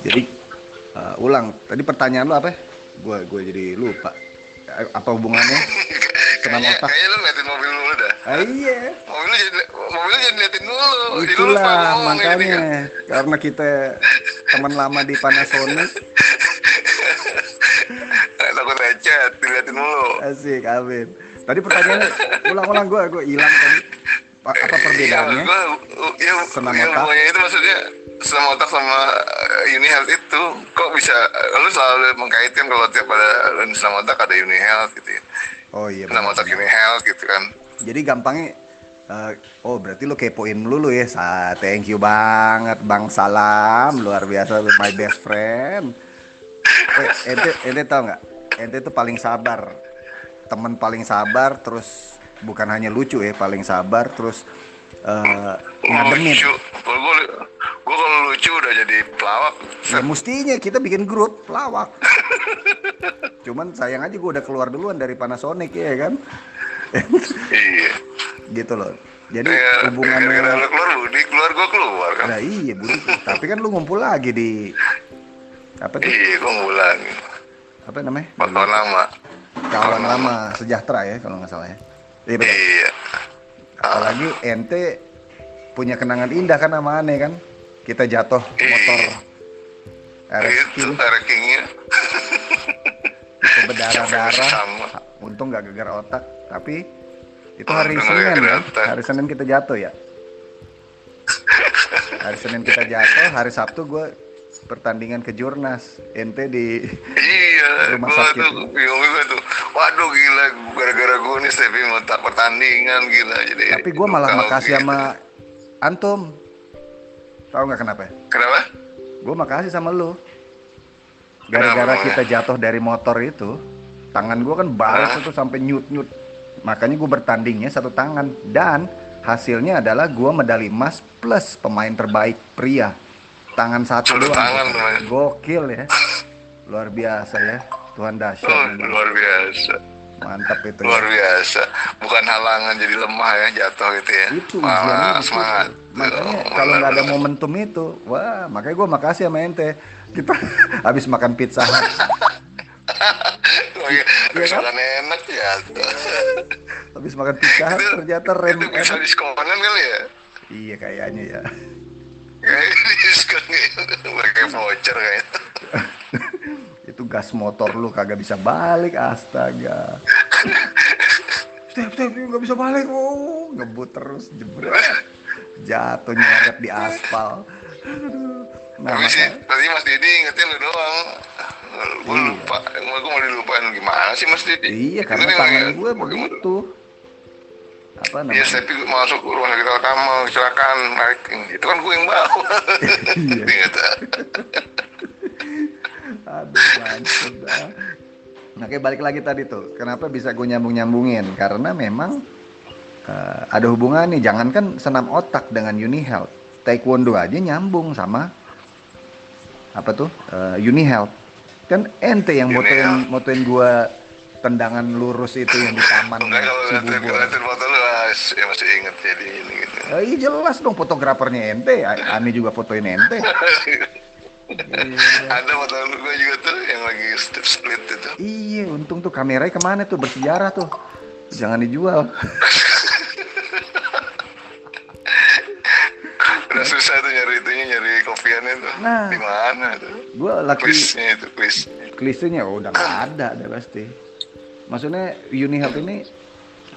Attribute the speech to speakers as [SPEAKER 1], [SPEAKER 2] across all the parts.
[SPEAKER 1] Jadi uh, ulang. Tadi pertanyaan lu apa? Gue gue jadi lupa. Eh, Apa hubungannya? Senam
[SPEAKER 2] Kayaknya, kayaknya lu ngeliatin mobil dulu dah.
[SPEAKER 1] Ah, iya.
[SPEAKER 2] Mobil lu jadi mobil lu jadi liatin dulu. Jadi lu lupa
[SPEAKER 1] Itulah
[SPEAKER 2] ngomong ini
[SPEAKER 1] makanya
[SPEAKER 2] kan.
[SPEAKER 1] karena kita teman lama di Panasonic
[SPEAKER 2] takut lecet, diliatin dulu.
[SPEAKER 1] asik amin. Tadi pertanyaannya ulang-ulang gue gue hilang tadi. Pa- Apa perbedaannya?
[SPEAKER 2] Iya, gua, ya,
[SPEAKER 1] Senam
[SPEAKER 2] ya,
[SPEAKER 1] otak?
[SPEAKER 2] itu maksudnya senam otak sama uh, uni health itu kok bisa lu selalu mengkaitkan kalau tiap ada lu senam otak ada uni health gitu ya.
[SPEAKER 1] Oh iya.
[SPEAKER 2] Senam
[SPEAKER 1] benar.
[SPEAKER 2] otak uni health gitu kan.
[SPEAKER 1] Jadi gampangnya eh, oh berarti lu kepoin dulu ya. Sa thank you banget Bang Salam, luar biasa lu my best friend. Eh, ente ente tau nggak? Ente tuh paling sabar. Temen paling sabar terus bukan hanya lucu ya, paling sabar terus eh ngademin.
[SPEAKER 2] Lucu. Kalau gua, gua kalau lucu udah jadi pelawak.
[SPEAKER 1] Ya mestinya kita bikin grup pelawak. Cuman sayang aja gue udah keluar duluan dari Panasonic ya kan.
[SPEAKER 2] Iya.
[SPEAKER 1] gitu loh. Jadi
[SPEAKER 2] Ya,
[SPEAKER 1] hubungannya
[SPEAKER 2] gara-gara lu keluar Budi, keluar gua keluar kan.
[SPEAKER 1] Nah iya Budi, tapi kan lu ngumpul lagi di apa tuh?
[SPEAKER 2] Iya, gua ngulang.
[SPEAKER 1] Apa namanya?
[SPEAKER 2] Kawan lama.
[SPEAKER 1] Kawan lama sejahtera ya kalau nggak salah ya. Iya betul.
[SPEAKER 2] Iya.
[SPEAKER 1] Apalagi ente punya kenangan indah kan sama aneh kan? Kita jatuh motor RX
[SPEAKER 2] Itu rankingnya.
[SPEAKER 1] itu berdarah-darah. Untung nggak gegar otak, tapi itu hari
[SPEAKER 2] Untung nggak
[SPEAKER 1] Senin
[SPEAKER 2] gegar
[SPEAKER 1] ya. Hari Senin kita jatuh ya. Hari Senin kita jatuh, hari Sabtu gue pertandingan ke Jurnas. Ente di
[SPEAKER 2] Iya,
[SPEAKER 1] Rumah sakit.
[SPEAKER 2] tuh bingung tuh. Waduh gila, gara-gara gua nih Stevi mau tak pertandingan gila jadi.
[SPEAKER 1] Tapi gue malah makasih
[SPEAKER 2] gitu.
[SPEAKER 1] sama Antum. Tahu nggak kenapa?
[SPEAKER 2] Kenapa?
[SPEAKER 1] Gue makasih sama lu. Gara-gara kita jatuh dari motor itu, tangan gue kan baris
[SPEAKER 2] Hah?
[SPEAKER 1] itu sampai nyut-nyut. Makanya gue bertandingnya satu tangan dan hasilnya adalah gue medali emas plus pemain terbaik pria. Tangan satu
[SPEAKER 2] Satu
[SPEAKER 1] doang.
[SPEAKER 2] tangan.
[SPEAKER 1] Gokil ya. Luar biasa ya. Tuhan dahsyat.
[SPEAKER 2] Oh,
[SPEAKER 1] memang.
[SPEAKER 2] luar biasa.
[SPEAKER 1] Mantap itu.
[SPEAKER 2] Luar
[SPEAKER 1] Ya.
[SPEAKER 2] biasa. Bukan halangan jadi lemah ya jatuh gitu ya.
[SPEAKER 1] itu
[SPEAKER 2] Malah semangat.
[SPEAKER 1] makanya
[SPEAKER 2] Oh,
[SPEAKER 1] kalau nggak ada momentum itu wah makanya gue makasih sama ente kita habis makan pizza Hut,
[SPEAKER 2] Oh, iya. Enak ya.
[SPEAKER 1] habis makan pizza ternyata rem
[SPEAKER 2] Itu bisa diskonan kali ya?
[SPEAKER 1] iya kayaknya ya
[SPEAKER 2] Kayak diskon. Pakai voucher kayaknya.
[SPEAKER 1] Itu gas motor lu kagak bisa balik astaga step step nggak bisa balik oh ngebut terus jebret jatuh nyeret di aspal nah
[SPEAKER 2] Tapi sih, tadi Mas Didi ingetin lu doang. Gue
[SPEAKER 1] Iya.
[SPEAKER 2] lupa, gue mau dilupain gimana sih Mas Didi?
[SPEAKER 1] iya karena
[SPEAKER 2] Ini
[SPEAKER 1] tangan
[SPEAKER 2] lagi-
[SPEAKER 1] gue
[SPEAKER 2] bagaimana?
[SPEAKER 1] begitu apa
[SPEAKER 2] Iya,
[SPEAKER 1] namanya
[SPEAKER 2] tapi masuk rumah sakit utama kecelakaan naik itu kan gue yang bawa.
[SPEAKER 1] Iya. Aduh, dah. Nah, kayak balik lagi tadi tuh. Kenapa bisa gue nyambung-nyambungin? Karena memang eh, ada hubungan nih. Jangankan senam otak dengan Uni Health. Taekwondo aja nyambung sama apa tuh? Eh, Uni Health. Kan ente yang motoin motoin gua tendangan lurus itu yang di taman
[SPEAKER 2] Enggak kalau
[SPEAKER 1] si
[SPEAKER 2] ngeliatin ngeliatin foto lu ah, ya masih inget jadi ini gitu.
[SPEAKER 1] Eh, iya jelas dong fotografernya ente. Ani juga fotoin ente.
[SPEAKER 2] Ada foto lu gue juga tuh yang lagi step split itu.
[SPEAKER 1] Iya, untung tuh kameranya ke mana tuh bersejarah tuh. Jangan dijual.
[SPEAKER 2] Udah susah tuh nyari itunya nyari kopiannya tuh.
[SPEAKER 1] Nah.
[SPEAKER 2] Di mana tuh?
[SPEAKER 1] Gue laki
[SPEAKER 2] Quiznya itu quiz.
[SPEAKER 1] klisenya oh, udah nggak ada ada pasti. Maksudnya Uni Health ini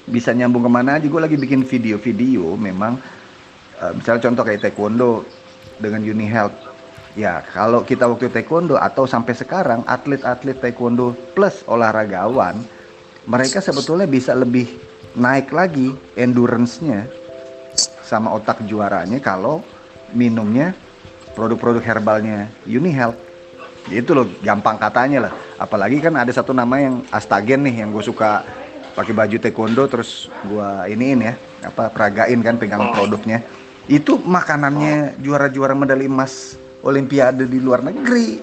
[SPEAKER 1] bisa nyambung ke mana aja. Gue lagi bikin video-video memang eh, misalnya contoh kayak taekwondo dengan Uni Health. Ya kalau kita waktu taekwondo atau sampai sekarang atlet-atlet taekwondo plus olahragawan mereka sebetulnya bisa lebih naik lagi endurance-nya sama otak juaranya kalau minumnya produk-produk herbalnya Uni Health. Itu loh gampang katanya lah. Apalagi kan ada satu nama yang Astagen nih yang gue suka pakai baju taekwondo terus gua iniin ya apa peragain kan pegang produknya. Itu makanannya juara-juara medali emas olimpiade di luar negeri.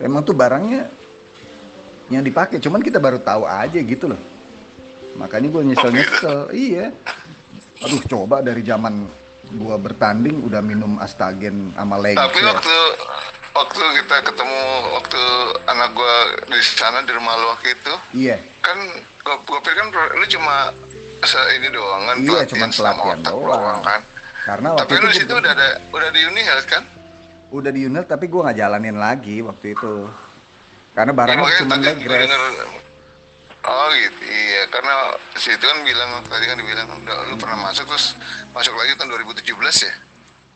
[SPEAKER 1] Emang tuh barangnya yang dipakai, cuman kita baru tahu aja gitu loh. Makanya gue nyesel-nyesel. Iya. aduh coba dari zaman gua bertanding udah minum astagen sama
[SPEAKER 2] Tapi
[SPEAKER 1] Lengser.
[SPEAKER 2] waktu waktu kita ketemu waktu anak gua di sana di rumah lu waktu itu,
[SPEAKER 1] Iya,
[SPEAKER 2] kan gua pikir kan lu cuma se ini doang kan
[SPEAKER 1] Iya, cuma pelatihan
[SPEAKER 2] otak
[SPEAKER 1] doang.
[SPEAKER 2] kan.
[SPEAKER 1] karena
[SPEAKER 2] Tapi
[SPEAKER 1] waktu
[SPEAKER 2] lu
[SPEAKER 1] itu gua
[SPEAKER 2] situ udah ada udah di Uni kan?
[SPEAKER 1] Udah di unit tapi gua nggak jalanin lagi waktu itu. Karena barangnya
[SPEAKER 2] makanya
[SPEAKER 1] cuma
[SPEAKER 2] Oh gitu, iya karena situ kan bilang tadi kan dibilang udah lu pernah masuk terus masuk lagi tahun 2017 ya?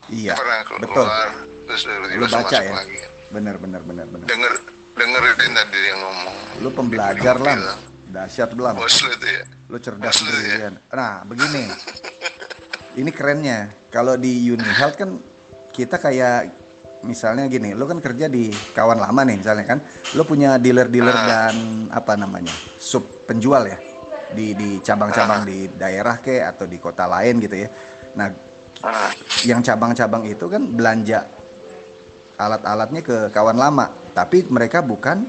[SPEAKER 1] Iya,
[SPEAKER 2] pernah keluar
[SPEAKER 1] betul.
[SPEAKER 2] terus 2017
[SPEAKER 1] Lu baca
[SPEAKER 2] masuk
[SPEAKER 1] ya?
[SPEAKER 2] lagi.
[SPEAKER 1] Bener, bener, bener, bener.
[SPEAKER 2] Denger dengerin tadi dia ngomong.
[SPEAKER 1] Lu pembelajar lah, dahsyat belam.
[SPEAKER 2] Bos lu itu ya.
[SPEAKER 1] Lu cerdas
[SPEAKER 2] lu ya.
[SPEAKER 1] Nah, begini. Ini kerennya. Kalau di Uni Health kan kita kayak misalnya gini, lu kan kerja di kawan lama nih misalnya kan, lu punya dealer-dealer
[SPEAKER 2] Ah.
[SPEAKER 1] dan apa namanya sub penjual ya di di cabang-cabang
[SPEAKER 2] Ah.
[SPEAKER 1] di daerah ke atau di kota lain gitu ya. Nah,
[SPEAKER 2] Ah,
[SPEAKER 1] yang cabang-cabang itu kan belanja alat-alatnya ke kawan lama, tapi mereka bukan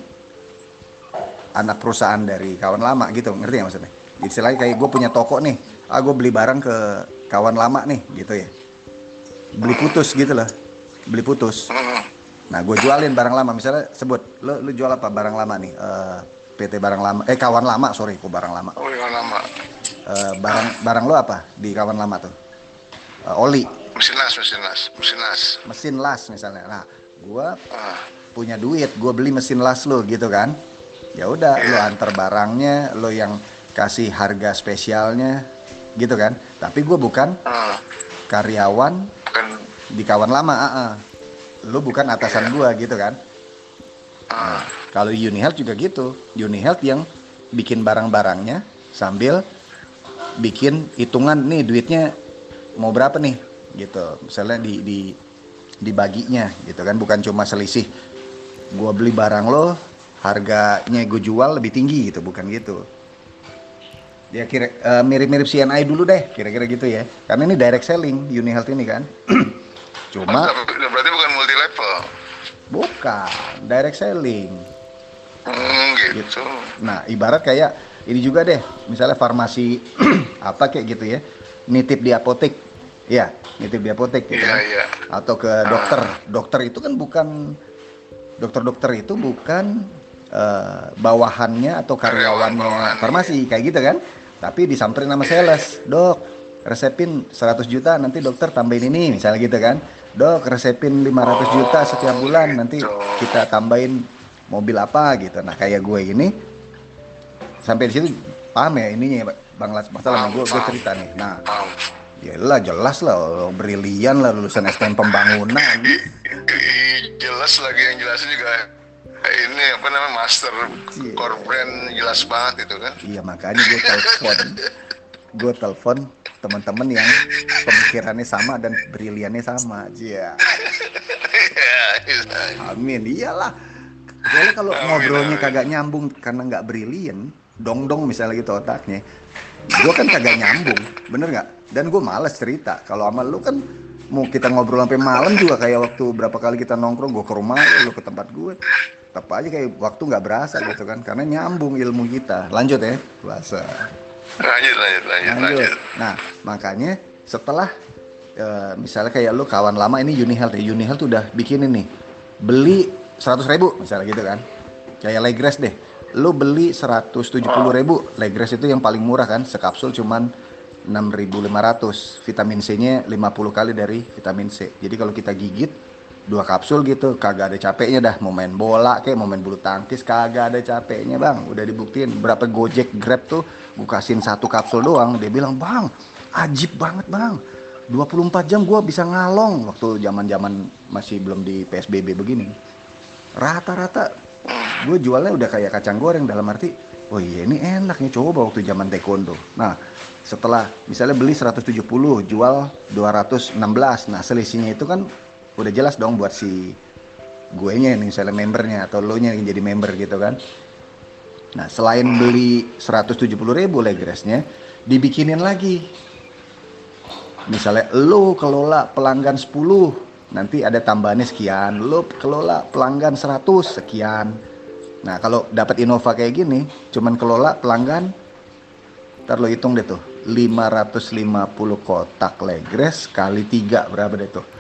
[SPEAKER 1] anak perusahaan dari kawan lama gitu, ngerti ya maksudnya? Istilahnya kayak gue punya toko nih, ah gue beli barang ke kawan lama nih, gitu ya. Beli putus gitu loh, beli putus.
[SPEAKER 2] hmm,
[SPEAKER 1] Nah gue jualin barang lama, misalnya sebut, lo lu jual apa barang lama nih? Eh, PT barang lama, eh kawan lama, sorry, kok barang lama.
[SPEAKER 2] oh yang lama.
[SPEAKER 1] Eh, barang barang lo apa di kawan lama tuh? Eh, oli,
[SPEAKER 2] Mesin las, mesin las, mesin las.
[SPEAKER 1] mesin las misalnya. Nah, gua
[SPEAKER 2] Ah,
[SPEAKER 1] punya duit, gua beli mesin las lo gitu kan. Ya udah, lo
[SPEAKER 2] Iya.
[SPEAKER 1] antar barangnya, lo yang kasih harga spesialnya gitu kan. Tapi gua bukan
[SPEAKER 2] ah,
[SPEAKER 1] karyawan
[SPEAKER 2] kan
[SPEAKER 1] di kawan lama, ah, ah. Lo bukan atasan gua gitu kan.
[SPEAKER 2] ah,
[SPEAKER 1] Kalau Uni Health juga gitu. Uni Health yang bikin barang-barangnya sambil bikin hitungan nih duitnya mau berapa nih gitu. Misalnya di di dibaginya gitu kan bukan cuma selisih gua beli barang lo harganya gue jual lebih tinggi gitu bukan gitu. Ya kira eh, mirip-mirip CNI dulu deh kira-kira gitu ya. Karena ini direct selling Uni Health ini kan. cuma
[SPEAKER 2] berarti bukan multi level.
[SPEAKER 1] bukan direct selling.
[SPEAKER 2] Hmm, gitu.
[SPEAKER 1] Nah, ibarat kayak ini juga deh, misalnya farmasi apa kayak gitu ya, nitip di apotek, ya, nitip di apotek gitu
[SPEAKER 2] Iya,
[SPEAKER 1] kan.
[SPEAKER 2] iya.
[SPEAKER 1] Atau ke dokter, dokter itu kan bukan dokter-dokter itu bukan eh, bawahannya atau
[SPEAKER 2] Karyawan
[SPEAKER 1] karyawannya
[SPEAKER 2] bawahan,
[SPEAKER 1] farmasi kayak gitu kan. Tapi disamperin sama sales, dok, resepin 100 juta nanti dokter tambahin ini misalnya gitu kan. Dok, resepin 500 juta setiap bulan nanti
[SPEAKER 2] gitu.
[SPEAKER 1] kita tambahin mobil apa gitu. Nah, kayak gue ini sampai di situ paham ya ininya ya, Bang Las masalah gue gue cerita nih. Nah,
[SPEAKER 2] Paham.
[SPEAKER 1] ya lah jelas lah oh, brilian lah lulusan STM pembangunan.
[SPEAKER 2] Jelas lagi yang jelasin juga ini apa namanya master
[SPEAKER 1] Iya.
[SPEAKER 2] core brand jelas banget itu kan
[SPEAKER 1] Iya makanya gue telepon, gue telepon teman-teman yang pemikirannya sama dan briliannya sama. Iya.
[SPEAKER 2] Iya, iya.
[SPEAKER 1] Amin, iyalah. Soalnya kalau
[SPEAKER 2] Amin,
[SPEAKER 1] ngobrolnya
[SPEAKER 2] amin.
[SPEAKER 1] kagak nyambung karena nggak brilian, dong-dong misalnya gitu otaknya, gue kan kagak nyambung, bener nggak? Dan gue males cerita. Kalau sama lu kan mau kita ngobrol sampai malam juga kayak waktu berapa kali kita nongkrong, gue ke rumah lu, lu ke tempat gue, tetap aja kayak waktu nggak berasa gitu kan, karena nyambung ilmu kita. Lanjut ya, puasa.
[SPEAKER 2] Lanjut lanjut lanjut
[SPEAKER 1] Lanjut. Nah, makanya setelah eh, misalnya kayak lu kawan lama ini Uni Health ya, Uni Health udah bikin ini beli 100 ribu misalnya gitu kan. Kayak Legres deh. Lu beli 170 ribu Legres itu yang paling murah kan, sekapsul cuman 6.500 vitamin C-nya 50 kali dari vitamin C. Jadi kalau kita gigit dua kapsul gitu kagak ada capeknya dah. Mau main bola kayak mau main bulu tangkis kagak ada capeknya bang. Udah dibuktiin. Berapa gojek grab tuh gue kasihin satu kapsul doang. Dia bilang bang ajib banget bang. 24 jam gue bisa ngalong. Waktu zaman zaman masih belum di psbb begini. Rata-rata gue jualnya udah kayak kacang goreng dalam arti oh iya ini enak nih coba waktu zaman taekwondo. Nah setelah misalnya beli 170 jual 216 nah selisihnya itu kan udah jelas dong buat si gue nya nih misalnya membernya atau lo nya yang jadi member gitu kan. Nah selain beli 170 ribu legresnya dibikinin lagi. Misalnya lo kelola pelanggan 10 nanti ada tambahannya sekian. Lo kelola pelanggan 100 sekian. Nah kalau dapat Innova kayak gini cuman kelola pelanggan ntar lo hitung deh tuh 550 kotak legres kali 3 berapa deh tuh?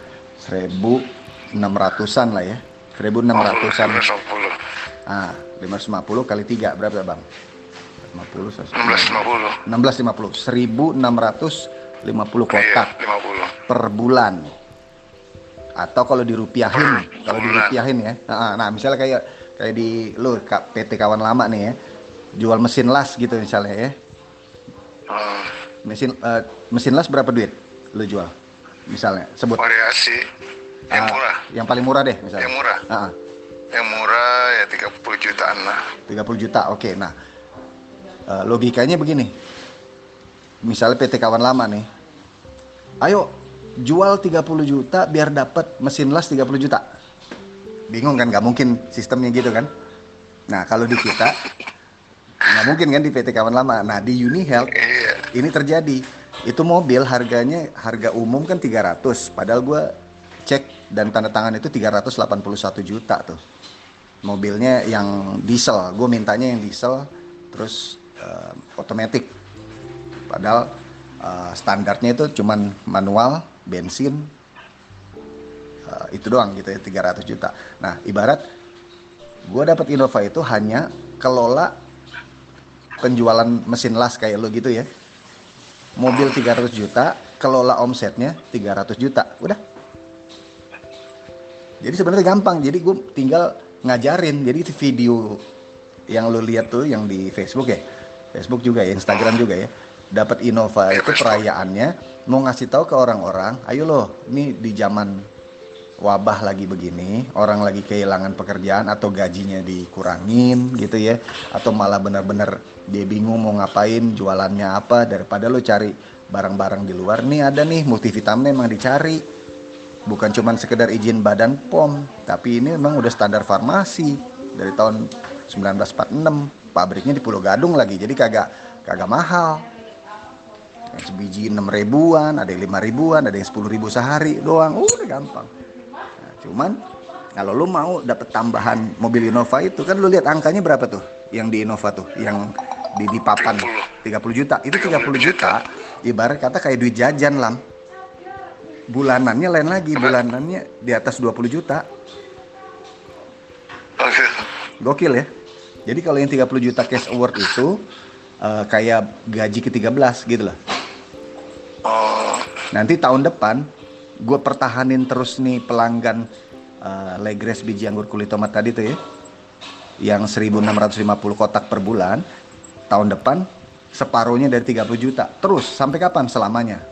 [SPEAKER 1] 1600-an lah ya. 1600-an.
[SPEAKER 2] 550.
[SPEAKER 1] Ah, 550 kali 3 berapa Bang? 50
[SPEAKER 2] 1650.
[SPEAKER 1] 1650 1650
[SPEAKER 2] Iya,
[SPEAKER 1] kotak
[SPEAKER 2] 50.
[SPEAKER 1] per bulan atau kalau dirupiahin kalau
[SPEAKER 2] bulan.
[SPEAKER 1] dirupiahin ya nah, nah, misalnya kayak kayak di lu PT kawan lama nih ya jual mesin las gitu misalnya ya
[SPEAKER 2] Hmm,
[SPEAKER 1] mesin eh, mesin las berapa duit lu jual misalnya sebut.
[SPEAKER 2] Variasi. Yang
[SPEAKER 1] Ah,
[SPEAKER 2] murah.
[SPEAKER 1] yang paling murah deh misalnya.
[SPEAKER 2] Yang murah.
[SPEAKER 1] Ah, ah,
[SPEAKER 2] Yang murah ya 30 jutaan lah.
[SPEAKER 1] 30 juta oke. Nah eh, logikanya begini. Misalnya PT kawan lama nih. Ayo jual 30 juta biar dapat mesin las 30 juta. Bingung kan? Nggak mungkin sistemnya gitu kan? Nah kalau di kita nggak mungkin kan di PT kawan lama. Nah di Uni Health
[SPEAKER 2] Iya.
[SPEAKER 1] ini terjadi itu mobil harganya harga umum kan 300 padahal gua cek dan tanda tangan itu 381 juta tuh. Mobilnya yang diesel gue mintanya yang diesel terus eh, otomatis. Padahal eh, standarnya itu cuman manual bensin eh, itu doang gitu ya 300 juta. Nah ibarat gue dapat Innova itu hanya kelola penjualan mesin las kayak lo gitu ya mobil 300 juta kelola omsetnya 300 juta. Udah. Jadi sebenarnya gampang. Jadi gue tinggal ngajarin. Jadi video yang lo lihat tuh yang di Facebook ya. Facebook juga ya Instagram juga ya. Dapat Innova itu perayaannya. Mau ngasih tahu ke orang-orang ayo loh ini di zaman wabah lagi begini orang lagi kehilangan pekerjaan atau gajinya dikurangin gitu ya atau malah benar-benar dia bingung mau ngapain jualannya apa daripada lo cari barang-barang di luar nih ada nih multivitamin emang dicari. Bukan cuman sekedar izin badan POM tapi ini memang udah standar farmasi dari tahun 1946 pabriknya di Pulau Gadung lagi jadi kagak kagak mahal. Sebiji 6 ribuan ada yang 5 ribuan ada yang 10 ribu sehari doang udah gampang cuman kalau lu mau dapet tambahan mobil Innova itu kan lu lihat angkanya berapa tuh? Yang di Innova tuh yang di di papan 30 juta. Itu 30 juta ibarat kata kayak duit jajan lam. Bulanannya lain lagi bulanannya di atas 20 juta. Gokil ya. Jadi kalau yang 30 juta cash award itu eh, kayak gaji ke-13 gitu lah.
[SPEAKER 2] Oh,
[SPEAKER 1] nanti tahun depan gue pertahanin terus nih pelanggan eh, Legres biji anggur kulit tomat tadi tuh ya yang 1650 kotak per bulan tahun depan separuhnya dari 30 juta. Terus sampai kapan selamanya?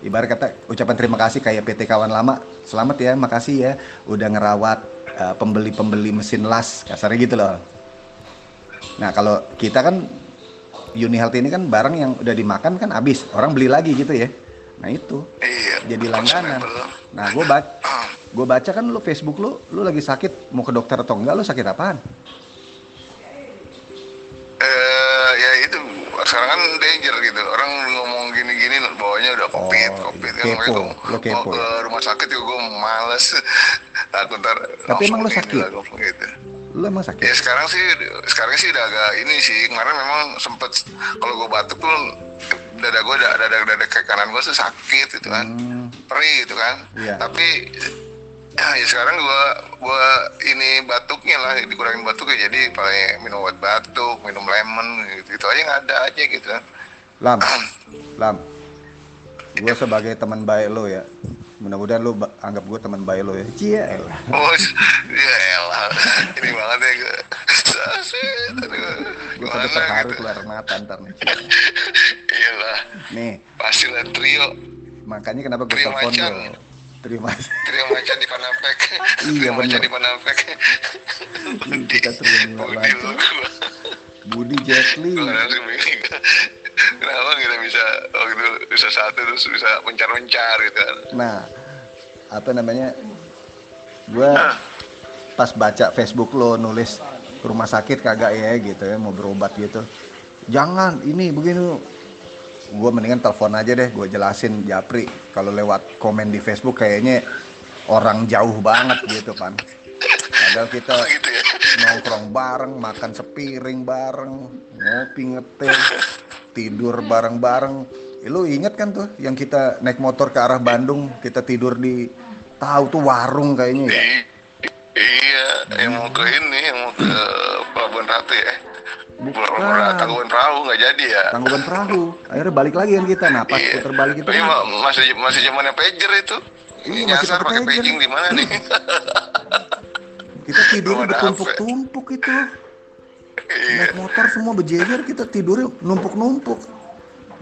[SPEAKER 1] Ibarat kata ucapan terima kasih kayak PT kawan lama selamat ya makasih ya udah ngerawat eh, pembeli-pembeli mesin las kasarnya gitu loh. Nah kalau kita kan Uni Health ini kan barang yang udah dimakan kan habis orang beli lagi gitu ya nah itu
[SPEAKER 2] iya.
[SPEAKER 1] jadi langganan nah gue baca
[SPEAKER 2] Ah,
[SPEAKER 1] gue baca kan lu Facebook lu lu lagi sakit mau ke dokter atau enggak lu sakit apaan
[SPEAKER 2] Eh, ya itu sekarang kan danger gitu orang ngomong gini-gini bawahnya udah covid
[SPEAKER 1] Oh,
[SPEAKER 2] covid kan
[SPEAKER 1] kepo.
[SPEAKER 2] gua
[SPEAKER 1] Lo kepo
[SPEAKER 2] mau ke
[SPEAKER 1] ya?
[SPEAKER 2] rumah sakit juga gue males takut ntar
[SPEAKER 1] Tapi emang
[SPEAKER 2] langsung
[SPEAKER 1] sakit?
[SPEAKER 2] lah, gitu.
[SPEAKER 1] lu emang sakit
[SPEAKER 2] ya sekarang sih sekarang sih udah agak ini sih kemarin memang sempet kalau gue batuk tuh dada gue dada dada, dada ke kanan gue tuh sakit gitu kan.
[SPEAKER 1] Hmm,
[SPEAKER 2] perih gitu kan.
[SPEAKER 1] Iya.
[SPEAKER 2] tapi ya, ya sekarang gua gua ini batuknya lah dikurangin batuknya jadi paling minum obat batuk minum lemon gitu, gitu aja nggak ada aja gitu kan.
[SPEAKER 1] Lam lam gue sebagai teman baik lo ya mudah-mudahan lu anggap gue teman baik lo ya. Cia elah.
[SPEAKER 2] oh ya elah. Ini banget ya gue
[SPEAKER 1] gue sampai
[SPEAKER 2] gimana
[SPEAKER 1] terharu
[SPEAKER 2] gitu?
[SPEAKER 1] keluar mata ntar nih.
[SPEAKER 2] Iyalah.
[SPEAKER 1] Nih.
[SPEAKER 2] Pastilah trio.
[SPEAKER 1] Makanya kenapa gue telepon lo terima kasih
[SPEAKER 2] trio macan di Panapek
[SPEAKER 1] Iya,
[SPEAKER 2] trio macan di Panapek
[SPEAKER 1] Kita trio
[SPEAKER 2] Budi.
[SPEAKER 1] macan.
[SPEAKER 2] lu gua.
[SPEAKER 1] Budi Jetli
[SPEAKER 2] Gue Kenapa kita bisa waktu itu bisa satu terus bisa mencar-mencar gitu kan
[SPEAKER 1] Nah, apa namanya? Gua pas baca Facebook lo nulis ke rumah sakit kagak ya gitu ya mau berobat gitu. Jangan ini begini. Gue mendingan telepon aja deh, gue jelasin Japri kalau lewat komen di Facebook kayaknya orang jauh banget gitu kan. Padahal kita
[SPEAKER 2] Oh gitu ya
[SPEAKER 1] nongkrong bareng, makan sepiring bareng, ngopi ngetir. tidur bareng-bareng. Eh, Lu inget kan tuh yang kita naik motor ke arah Bandung, kita tidur di tahu tuh warung kayaknya ya.
[SPEAKER 2] I- iya yang mau ke ini yang mau ke Pelabuhan Ratu ya Pelabuhan Tangkuban Perahu nggak jadi ya
[SPEAKER 1] Tangguban perahu. Akhirnya balik lagi kan kita. Nah, pas
[SPEAKER 2] Iya.
[SPEAKER 1] puter balik itu
[SPEAKER 2] Ini
[SPEAKER 1] kan,
[SPEAKER 2] ma- masih masih zamannya pager itu.
[SPEAKER 1] Iya, masih
[SPEAKER 2] Nyasar
[SPEAKER 1] pakai pager.
[SPEAKER 2] paging di mana nih?
[SPEAKER 1] kita tidur bertumpuk-tumpuk itu.
[SPEAKER 2] Iya.
[SPEAKER 1] Naik motor semua berjejer kita tidurnya numpuk-numpuk.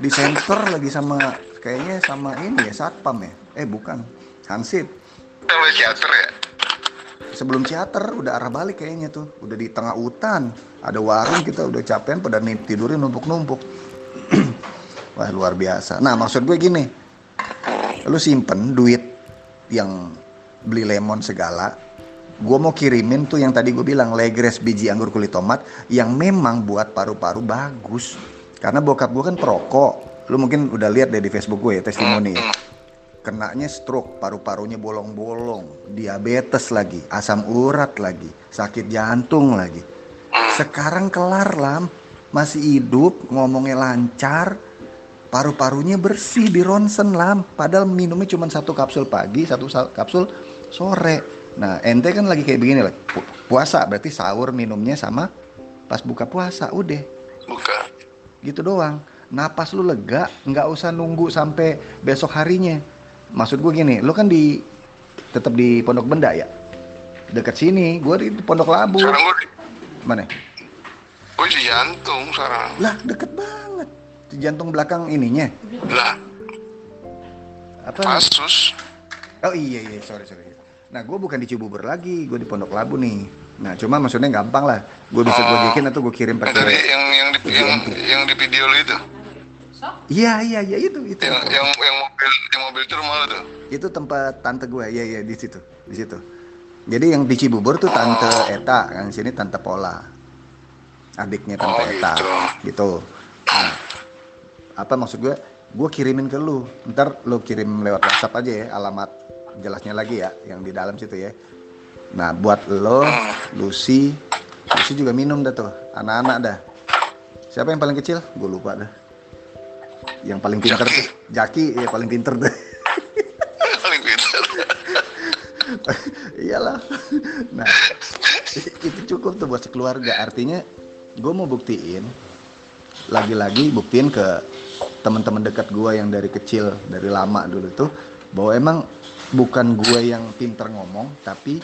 [SPEAKER 1] Di center lagi sama kayaknya sama ini ya satpam ya. Eh bukan. Hansip.
[SPEAKER 2] Sampai teater ya.
[SPEAKER 1] Sebelum teater udah arah balik kayaknya tuh. Udah di tengah hutan. Ada warung kita udah capean pada nih tidurnya numpuk-numpuk. Wah luar biasa. Nah maksud gue gini. Lu simpen duit yang beli lemon segala. Gue mau kirimin tuh yang tadi gue bilang legres biji anggur kulit tomat yang memang buat paru-paru bagus. Karena bokap gue kan perokok. Lu mungkin udah lihat deh di Facebook gue ya testimoni ya. Kenanya stroke, paru-parunya bolong-bolong, diabetes lagi, asam urat lagi, sakit jantung lagi. Sekarang kelar lam, masih hidup, ngomongnya lancar, paru-parunya bersih di ronsen lam. Padahal minumnya cuma satu kapsul pagi, satu sa- kapsul sore. Nah ente kan lagi kayak begini lah, pu- puasa berarti sahur minumnya sama pas buka puasa, udah
[SPEAKER 2] Bukan.
[SPEAKER 1] gitu doang. Napas lu lega, nggak usah nunggu sampai besok harinya. Maksud gue gini, lu kan di tetap di Pondok Benda ya? Dekat sini, gue di Pondok Labu.
[SPEAKER 2] Sekarang gue
[SPEAKER 1] Mana?
[SPEAKER 2] gue di jantung sekarang.
[SPEAKER 1] Lah, deket banget. Di jantung belakang ininya.
[SPEAKER 2] Lah,
[SPEAKER 1] Apa?
[SPEAKER 2] Pasus.
[SPEAKER 1] Oh iya iya, sorry sorry. Nah, gue bukan di Cibubur lagi, gue di Pondok Labu nih. Nah, cuma maksudnya gampang lah. Gue bisa
[SPEAKER 2] Oh.
[SPEAKER 1] gojekin atau gue kirim
[SPEAKER 2] Yang dari
[SPEAKER 1] pakai.
[SPEAKER 2] yang yang di yang, yang di video lu itu.
[SPEAKER 1] Iya iya iya itu itu.
[SPEAKER 2] Yang yang yang mobil yang mobil itu rumah lu tuh.
[SPEAKER 1] itu tempat tante gue ya ya di situ di situ jadi yang di Cibubur tuh tante Eta yang sini tante Pola adiknya tante
[SPEAKER 2] Oh,
[SPEAKER 1] Eta
[SPEAKER 2] gitu.
[SPEAKER 1] gitu nah, apa maksud gue gue kirimin ke lu ntar lu kirim lewat WhatsApp aja ya alamat jelasnya lagi ya yang di dalam situ ya. Nah buat lo Lucy Lucy juga minum dah tuh anak-anak dah. Siapa yang paling kecil? Gue lupa dah. Yang paling pinter
[SPEAKER 2] Jaki.
[SPEAKER 1] tuh Jaki ya paling pinter tuh.
[SPEAKER 2] Paling pintar.
[SPEAKER 1] iyalah. Nah itu cukup tuh buat sekeluarga. Artinya gue mau buktiin lagi-lagi buktiin ke teman-teman dekat gue yang dari kecil dari lama dulu tuh bahwa emang bukan gue yang pinter ngomong tapi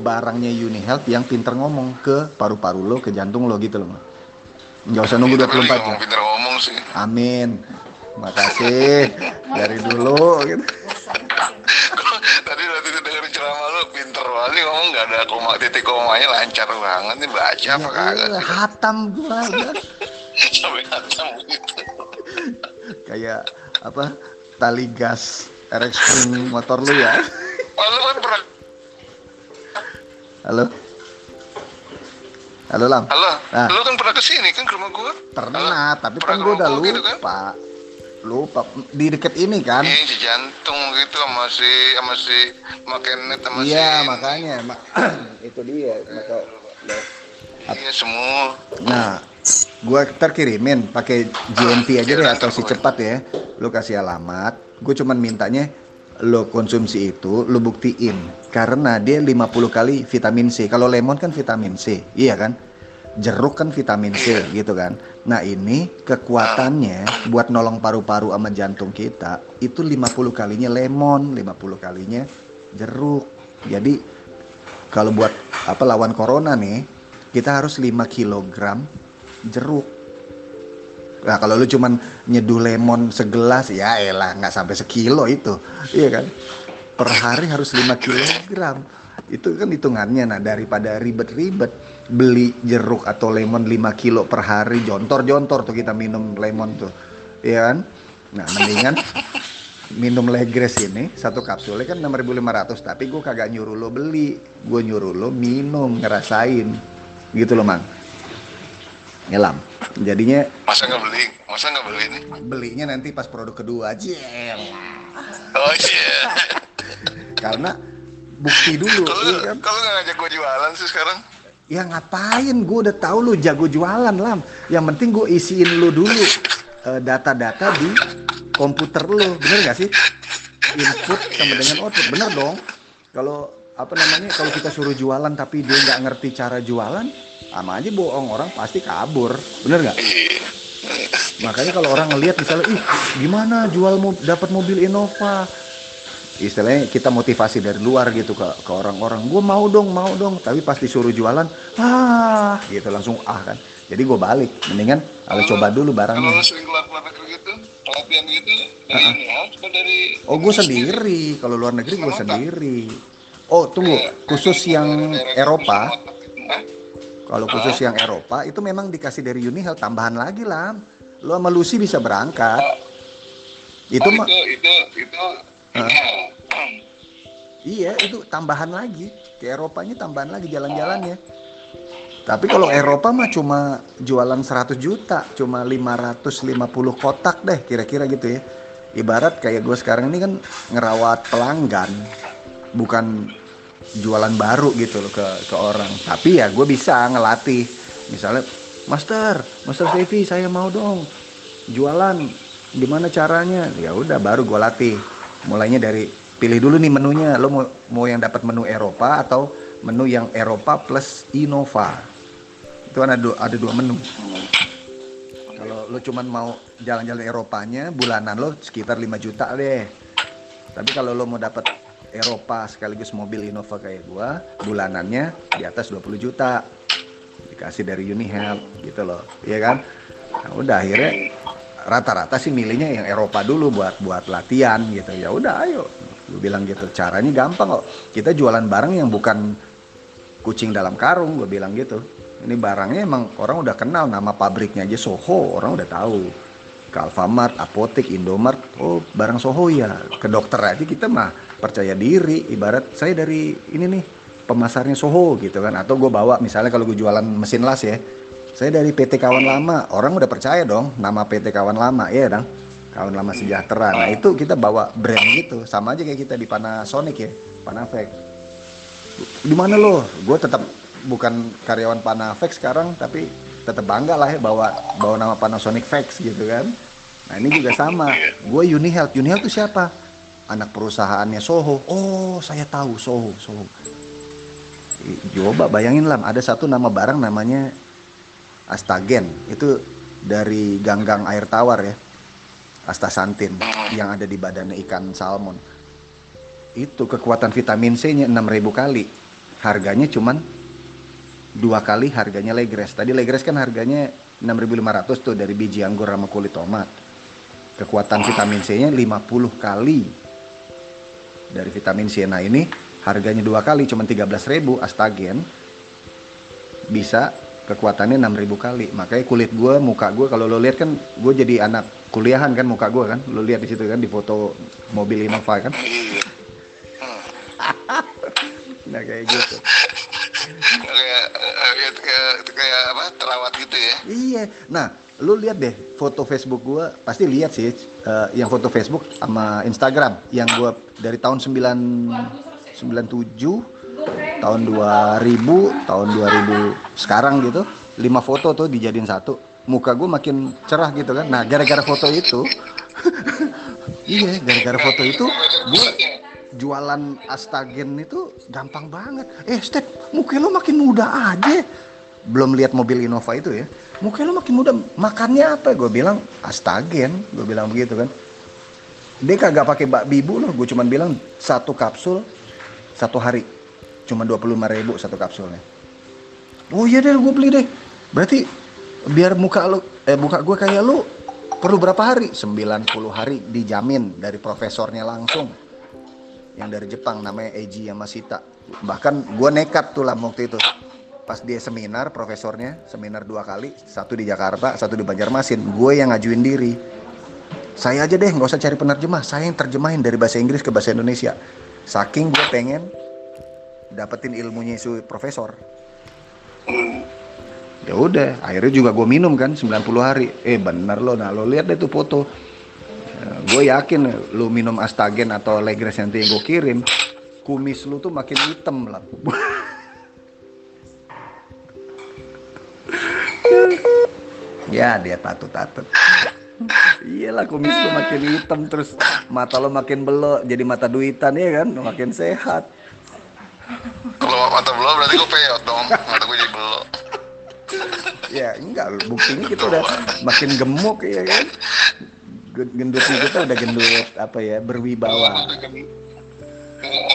[SPEAKER 1] barangnya Uni Health yang pinter ngomong ke paru-paru lo ke jantung lo gitu loh nggak usah nunggu
[SPEAKER 2] Tapi
[SPEAKER 1] 24
[SPEAKER 2] lu
[SPEAKER 1] jam
[SPEAKER 2] ngomong pintar ngomong sih.
[SPEAKER 1] amin makasih dari dulu gitu
[SPEAKER 2] Tadi itu dengerin ceramah lu pinter banget ngomong nggak ada koma titik komanya lancar banget nih baca apa
[SPEAKER 1] ya,
[SPEAKER 2] kagak
[SPEAKER 1] iya,
[SPEAKER 2] sih?
[SPEAKER 1] hatam gua udah.
[SPEAKER 2] sampai hatam gitu.
[SPEAKER 1] kayak apa tali gas RX Spring motor lu ya?
[SPEAKER 2] Lu kan pernah?
[SPEAKER 1] Halo? Halo lam.
[SPEAKER 2] Halo,
[SPEAKER 1] Nah.
[SPEAKER 2] lu kan pernah ke sini kan ke rumah gua?
[SPEAKER 1] pernah
[SPEAKER 2] Halo?
[SPEAKER 1] tapi
[SPEAKER 2] Pernah
[SPEAKER 1] kan gue udah
[SPEAKER 2] gua gitu
[SPEAKER 1] lupa. Lupa. Di deket ini kan?
[SPEAKER 2] Iya, si jantung gitu sama si sama si makenet sama
[SPEAKER 1] iya
[SPEAKER 2] si
[SPEAKER 1] makanya. Mak- itu dia maka
[SPEAKER 2] Iya semua.
[SPEAKER 1] nah gua terkirimin pakai GNT aja deh
[SPEAKER 2] Iya,
[SPEAKER 1] atau si
[SPEAKER 2] ntar
[SPEAKER 1] cepat ya. Lu kasih alamat gue cuman mintanya lo konsumsi itu lo buktiin. Karena dia 50 kali vitamin C. Kalau lemon kan vitamin C iya kan? Jeruk kan vitamin C gitu kan? Nah ini kekuatannya buat nolong paru-paru sama jantung kita itu 50 kalinya lemon 50 kalinya jeruk. Jadi kalau buat apa lawan corona nih kita harus 5 kilogram jeruk Nah kalau lu cuman nyeduh lemon segelas ya elah nggak sampai sekilo itu, iya kan? Per hari harus 5 kilogram. Itu kan hitungannya. Nah daripada ribet-ribet beli jeruk atau lemon 5 kilo per hari, jontor-jontor tuh kita minum lemon tuh, iya kan? Nah mendingan minum Legres ini satu kapsulnya kan 6.500 tapi gue kagak nyuruh lo beli gue nyuruh lo minum ngerasain gitu loh mang nyelam jadinya
[SPEAKER 2] Masa nggak beli? Masa nggak beli ini?
[SPEAKER 1] belinya nanti pas produk kedua aja
[SPEAKER 2] Oh iya.
[SPEAKER 1] karena bukti dulu
[SPEAKER 2] Kalau
[SPEAKER 1] iya kan
[SPEAKER 2] kalau nggak ngajak gua jualan sih sekarang?
[SPEAKER 1] Ya ngapain? Gue udah tahu lu jago jualan lam. Yang penting gue isiin lu dulu eh, data-data di komputer lu, bener gak sih? Input sama dengan output, bener dong. Kalau apa namanya? Kalau kita suruh jualan tapi dia nggak ngerti cara jualan, sama aja bohong orang pasti kabur, bener nggak? Makanya kalau orang ngelihat misalnya, ih gimana jual mo dapat mobil Innova, istilahnya kita motivasi dari luar gitu ke ke orang-orang. Gue mau dong mau dong. Tapi pas disuruh jualan ah gitu langsung ah kan. Jadi gue balik. Mendingan kalau coba dulu
[SPEAKER 2] Kalau
[SPEAKER 1] barangnya
[SPEAKER 2] lu sering keluar keluar negeri gitu, pelatihan gitu, dari ini ya, dari
[SPEAKER 1] oh gue sendiri. Kalau luar negeri gue sendiri. Oh tunggu. Khusus yang Eropa? Kalau khusus yang Eropa itu memang dikasih dari Unihel tambahan lagi lah lo sama Lucy bisa berangkat itu
[SPEAKER 2] oh,
[SPEAKER 1] mah
[SPEAKER 2] itu itu itu ya.
[SPEAKER 1] Iya, itu tambahan lagi. Ke Eropanya tambahan lagi jalan-jalannya. Tapi kalau Eropa mah cuma jualan 100 juta, cuma 550 kotak deh kira-kira gitu ya. Ibarat kayak gue sekarang ini kan ngerawat pelanggan, bukan jualan baru gitu loh ke ke orang. Tapi ya gue bisa ngelatih. Misalnya, Master, Master Devi saya mau dong jualan. Gimana caranya? Ya udah baru gue latih. Mulainya dari pilih dulu nih menunya. Lo mau mau yang dapat menu Eropa atau menu yang Eropa plus Innova. Itu kan ada ada dua menu. Kalau lo cuman mau jalan-jalan Eropanya, bulanan lo sekitar 5 juta deh. Tapi kalau lo mau dapat Eropa sekaligus mobil Innova kayak gua, bulanannya di atas 20 juta. Dikasih dari Unihelp gitu loh. Iya kan? Nah, udah akhirnya rata-rata sih milihnya yang Eropa dulu buat buat latihan gitu. Ya udah ayo. Gue bilang gitu. Caranya gampang kok. Kita jualan barang yang bukan kucing dalam karung, gue bilang gitu. Ini barangnya emang orang udah kenal nama pabriknya aja Soho, orang udah tahu. Ke Alfamart, Apotek, Indomart, oh barang Soho ya. Ke dokter aja kita mah percaya diri. Ibarat saya dari ini nih pemasarnya Soho gitu kan. Atau gue bawa misalnya kalau gue jualan mesin las ya. Saya dari PT Kawan Lama, orang udah percaya dong nama PT Kawan Lama, ya dong. Kawan Lama Sejahtera. Nah itu kita bawa brand gitu, sama aja kayak kita di Panasonic ya, Panafek di mana lo? Gue tetap bukan karyawan Panaflex sekarang, tapi tetap bangga lah ya bawa bawa nama Panasonic Vex gitu kan. Nah ini juga sama. Gue Unihealth. Unihealth itu siapa? Anak perusahaannya Soho. Oh saya tahu Soho. Soho. Coba bayangin lah, ada satu nama barang namanya Astagen. Itu dari ganggang air tawar ya. Astaxanthin yang ada di badannya ikan salmon itu kekuatan vitamin C-nya 6000 kali. Harganya cuman dua kali harganya Legres. Tadi Legres kan harganya 6500 tuh dari biji anggur sama kulit tomat. Kekuatan vitamin C-nya 50 kali. Dari vitamin C. Nah ini harganya dua kali cuman 13.000 Astagen. Bisa kekuatannya 6000 kali. Makanya kulit gua, muka gua kalau lo lihat kan gue jadi anak kuliahan kan muka gua kan. Lo lihat di situ kan di foto mobil Innova kan. Nah kayak gitu.
[SPEAKER 2] kayak kayak, kayak apa terawat gitu ya
[SPEAKER 1] Iya. Nah, lu lihat deh foto Facebook gua, pasti lihat sih eh, yang foto Facebook sama Instagram yang gua dari tahun 9 97 tahun 2000, tahun 2000 sekarang gitu. lima foto tuh dijadiin satu. Muka gua makin cerah gitu kan. Nah, gara-gara foto itu Iya, gara-gara foto itu gua jualan astagen itu gampang banget. Eh, Step, muka lo makin muda aja. Belum lihat mobil Innova itu ya. Muka lo makin muda. Makannya apa? Gue bilang astagen. Gue bilang begitu kan. Dia kagak pakai bak bibu loh. Gue cuman bilang satu kapsul satu hari. Cuma 25 ribu satu kapsulnya. Oh iya deh, gue beli deh. Berarti biar muka lo, eh muka gue kayak lu perlu berapa hari? 90 hari dijamin dari profesornya langsung yang dari Jepang namanya Eiji Yamashita bahkan gue nekat tuh lah waktu itu pas dia seminar profesornya seminar dua kali satu di Jakarta satu di Banjarmasin. Gue yang ngajuin diri. Saya aja deh nggak usah cari penerjemah. Saya yang terjemahin dari bahasa Inggris ke bahasa Indonesia. Saking gue pengen dapetin ilmunya si profesor. Ya udah akhirnya juga gue minum kan 90 hari. Eh bener lo nah lo lihat deh tuh foto. Gue yakin lu minum astagen atau legres nanti yang gue kirim kumis lu tuh makin hitam lah ya dia tatut-tatut Iyalah kumis lu makin hitam terus mata lo makin belok jadi mata duitan ya kan makin sehat.
[SPEAKER 2] Kalau mata belum berarti gue peyot dong. Mata gue jadi belok.
[SPEAKER 1] Ya enggak buktinya kita udah makin gemuk ya kan. Gen- Gendutnya kita udah gendut apa ya berwibawa.
[SPEAKER 2] Gemuk,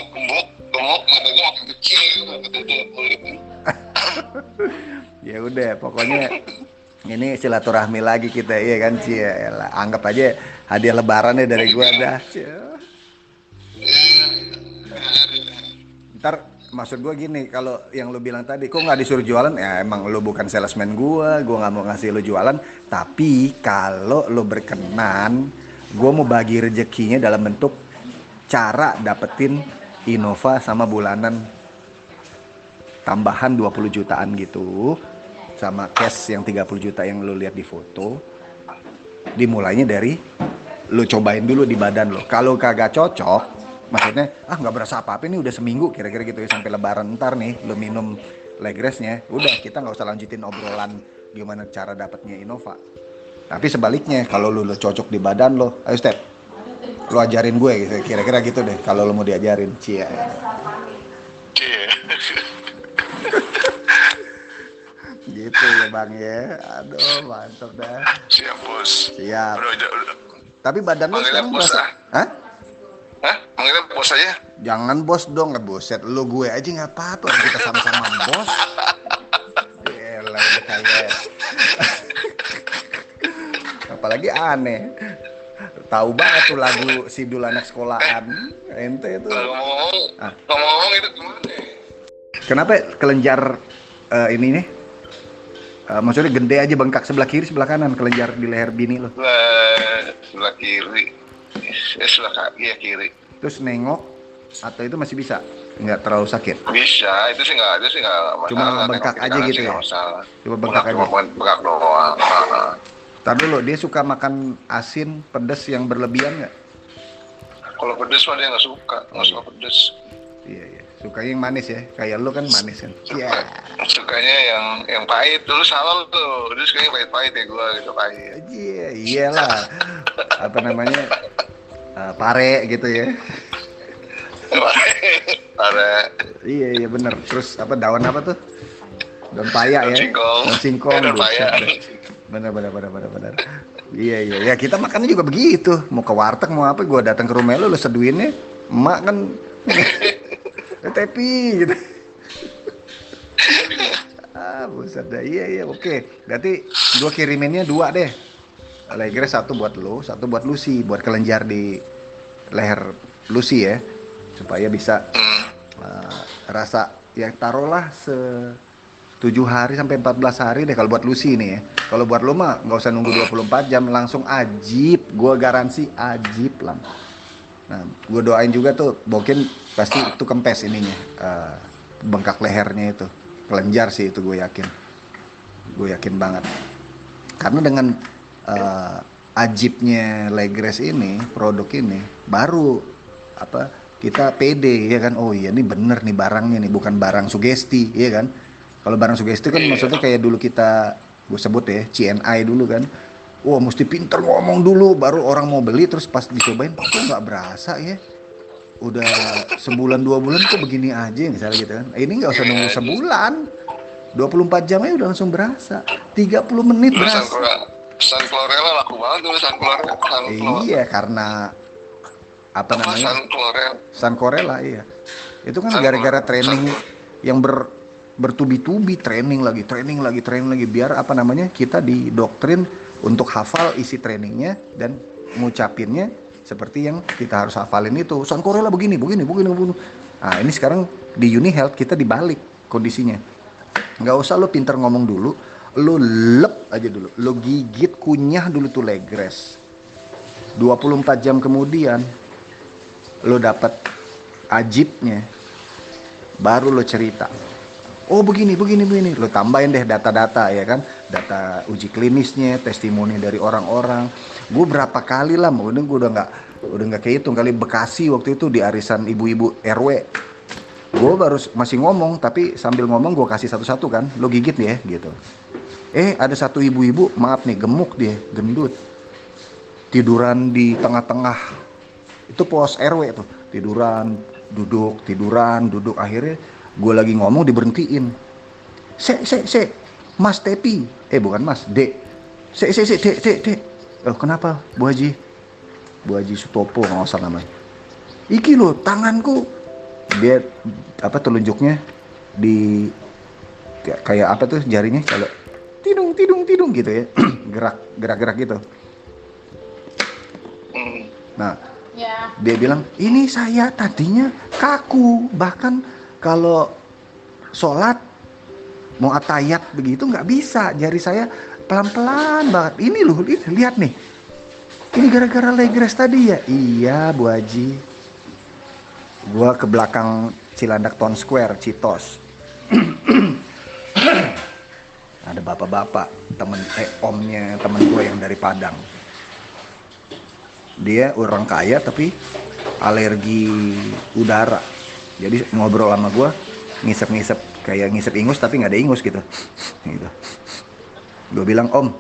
[SPEAKER 2] gemuk, gemuk, mata gue makin kecil. Mata gue kulit.
[SPEAKER 1] Ya udah pokoknya ini silaturahmi lagi kita iya kan Cie Elah, anggap aja hadiah lebaran ya dari gua dah. Cie. ntar maksud gua gini kalau yang lu bilang tadi kok nggak disuruh jualan? Ya emang lu bukan salesman gua gua nggak mau ngasih lu jualan. Tapi kalau lu berkenan gua mau bagi rezekinya dalam bentuk cara dapetin Innova sama bulanan tambahan 20 jutaan gitu sama cash yang 30 juta yang lu lihat di foto dimulainya dari lu cobain dulu di badan lo kalau kagak cocok maksudnya ah nggak berasa apa apa ini udah seminggu kira-kira gitu ya sampai lebaran ntar nih lu minum legresnya udah kita nggak usah lanjutin obrolan gimana cara dapatnya Innova. Tapi sebaliknya kalau lu, lu cocok di badan lo ayo step lu ajarin gue gitu kira-kira gitu deh kalau lu mau diajarin. Cia
[SPEAKER 2] Cie.
[SPEAKER 1] gitu ya bang ya aduh mantap dah
[SPEAKER 2] Siap bos.
[SPEAKER 1] siap
[SPEAKER 2] Udah, udah, udah.
[SPEAKER 1] tapi badan lu sekarang
[SPEAKER 2] bos,
[SPEAKER 1] berasa
[SPEAKER 2] ah.
[SPEAKER 1] Hah?
[SPEAKER 2] Hah? Manggilnya bos aja?
[SPEAKER 1] Jangan bos dong, ngebuset. Lu gue aja nggak apa-apa, kita sama-sama bos. Udah kayak... Apalagi aneh. Tahu banget tuh lagu Sidul anak sekolahan. Ente itu.
[SPEAKER 2] Ngomong-ngomong,
[SPEAKER 1] Ah.
[SPEAKER 2] ngomong-ngomong itu gimana?
[SPEAKER 1] Kenapa kelenjar eh, ini nih? Eh, maksudnya gede aja bengkak sebelah kiri sebelah kanan kelenjar di leher bini lo.
[SPEAKER 2] Sebelah, sebelah kiri. Eh, sebelah kaki ya kiri.
[SPEAKER 1] Terus nengok atau itu masih bisa? Nggak terlalu sakit.
[SPEAKER 2] Bisa, itu sih nggak, itu sih nggak masalah.
[SPEAKER 1] Cuma bengkak aja gitu ya?
[SPEAKER 2] masalah.
[SPEAKER 1] Cuma bengkak aja.
[SPEAKER 2] Cuma bengkak doang.
[SPEAKER 1] Tapi lo dia suka makan asin, pedes yang berlebihan nggak?
[SPEAKER 2] Kalau pedes mah dia nggak suka, nggak suka pedes.
[SPEAKER 1] Iya iya. Sukanya yang manis ya. Kayak lu kan manis kan. Iya.
[SPEAKER 2] Sukanya yang yang pahit. Dulu salah tuh. Dulu sukanya pahit-pahit ya gua gitu pahit.
[SPEAKER 1] Iya iyalah. Apa namanya? eh, pare gitu ya.
[SPEAKER 2] Ada
[SPEAKER 1] Iya iya bener. Terus apa daun apa tuh? Daun paya
[SPEAKER 2] daun
[SPEAKER 1] ya.
[SPEAKER 2] singkong.
[SPEAKER 1] Daun singkong.
[SPEAKER 2] Eh, daun paya.
[SPEAKER 1] Bener bener bener bener bener. Iya iya ya kita makannya juga begitu. Mau ke warteg mau apa? Gua datang ke rumah lu lu seduinnya. Emak kan. Tepi gitu. ah buset dah iya iya oke. Berarti gua kiriminnya dua deh. Allegre satu buat lo satu buat Lucy buat kelenjar di leher Lucy ya. Supaya bisa uh, rasa ya taruhlah se 7 hari sampai 14 hari deh kalau buat Lucy ini ya. Kalau buat lo mah nggak usah nunggu 24 jam langsung ajib. Gua garansi ajib lah nah gue doain juga tuh mungkin pasti itu kempes ininya uh, bengkak lehernya itu. Kelenjar sih itu gue yakin. Gue yakin banget. Karena dengan uh, ajibnya Legres ini produk ini baru apa kita pede ya kan? Oh iya ini bener nih barangnya nih bukan barang sugesti ya kan? Kalau barang sugesti kan
[SPEAKER 2] Iya.
[SPEAKER 1] maksudnya kayak dulu kita gue sebut ya CNI dulu kan wah mesti pinter ngomong dulu baru orang mau beli terus pas dicobain kok nggak berasa ya? Udah sebulan dua bulan kok begini aja misalnya gitu kan. Ini nggak usah nunggu sebulan. 24 jam aja udah langsung berasa. 30 menit berasa.
[SPEAKER 2] Sunflora, Sunflorella laku banget Sunflorella. Sunflora.
[SPEAKER 1] iya karena apa
[SPEAKER 2] Apa
[SPEAKER 1] namanya?
[SPEAKER 2] Sunflorella?
[SPEAKER 1] Suncorella iya. Itu kan gara-gara training yang ber bertubi-tubi training lagi training lagi training lagi biar apa namanya kita didoktrin untuk hafal isi trainingnya dan ngucapinnya seperti yang kita harus hafalin itu. Suncorella begini begini begini begini. Nah ini sekarang di Uni Health kita dibalik kondisinya. Nggak usah lo pinter ngomong dulu lo lep aja dulu. Lo gigit kunyah dulu tuh legres 24 jam kemudian lo dapat ajibnya baru lo cerita oh begini begini begini. Lo tambahin deh data-data ya kan? Data uji klinisnya testimoni dari orang-orang. Gue berapa kali lah udah gue udah nggak udah nggak kehitung kali Bekasi waktu itu di arisan ibu-ibu RW gue baru masih ngomong tapi sambil ngomong gue kasih satu-satu kan. Lo gigit ya gitu. Eh ada satu ibu-ibu maaf nih gemuk dia gendut. Tiduran di tengah-tengah. Itu pos RW tuh. Tiduran duduk tiduran duduk. Akhirnya gue lagi ngomong diberhentiin. Se se se mas tepi. Eh bukan mas dek se se se dek dek dek oh kenapa bu haji? Bu haji sutopo nggak usah namanya. Iki lo tanganku. Dia apa telunjuknya di kayak apa tuh jarinya? Kalau tidung tidung tidung gitu ya. Gerak gerak gerak gitu.
[SPEAKER 2] Hmm.
[SPEAKER 1] nah
[SPEAKER 3] Ya.
[SPEAKER 1] dia bilang ini saya tadinya kaku bahkan kalau sholat mau atayat begitu nggak bisa. Jari saya pelan-pelan banget. Ini loh ini, lihat nih. Ini gara-gara legres tadi ya? Iya Bu Haji. Gua ke belakang Cilandak Town Square Citos. Ada bapak-bapak temen eh omnya temen gue yang dari Padang. Dia orang kaya tapi alergi udara jadi ngobrol sama gue ngisep-ngisep kayak ngisep ingus tapi nggak ada ingus gitu. Gitu. Gue bilang om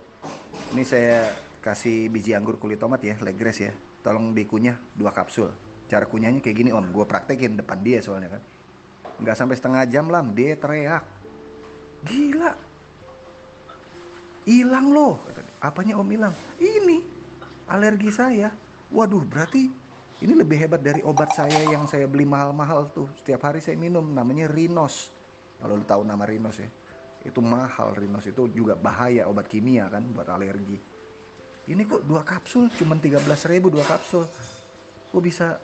[SPEAKER 1] ini saya kasih biji anggur kulit tomat ya legres ya. Tolong dikunyah dua kapsul. Cara kunyahnya kayak gini om. Gue praktekin depan dia soalnya kan. Nggak sampai setengah jam lam dia teriak. Gila. Hilang loh apanya om hilang? Ini alergi saya. Waduh berarti ini lebih hebat dari obat saya yang saya beli mahal-mahal tuh. Setiap hari saya minum namanya Rinos. Kalau lu tahu nama Rinos ya. Itu mahal Rinos. Itu juga bahaya obat kimia kan buat alergi. Ini kok dua kapsul? Cuman 13.000 ribu dua kapsul. Kok bisa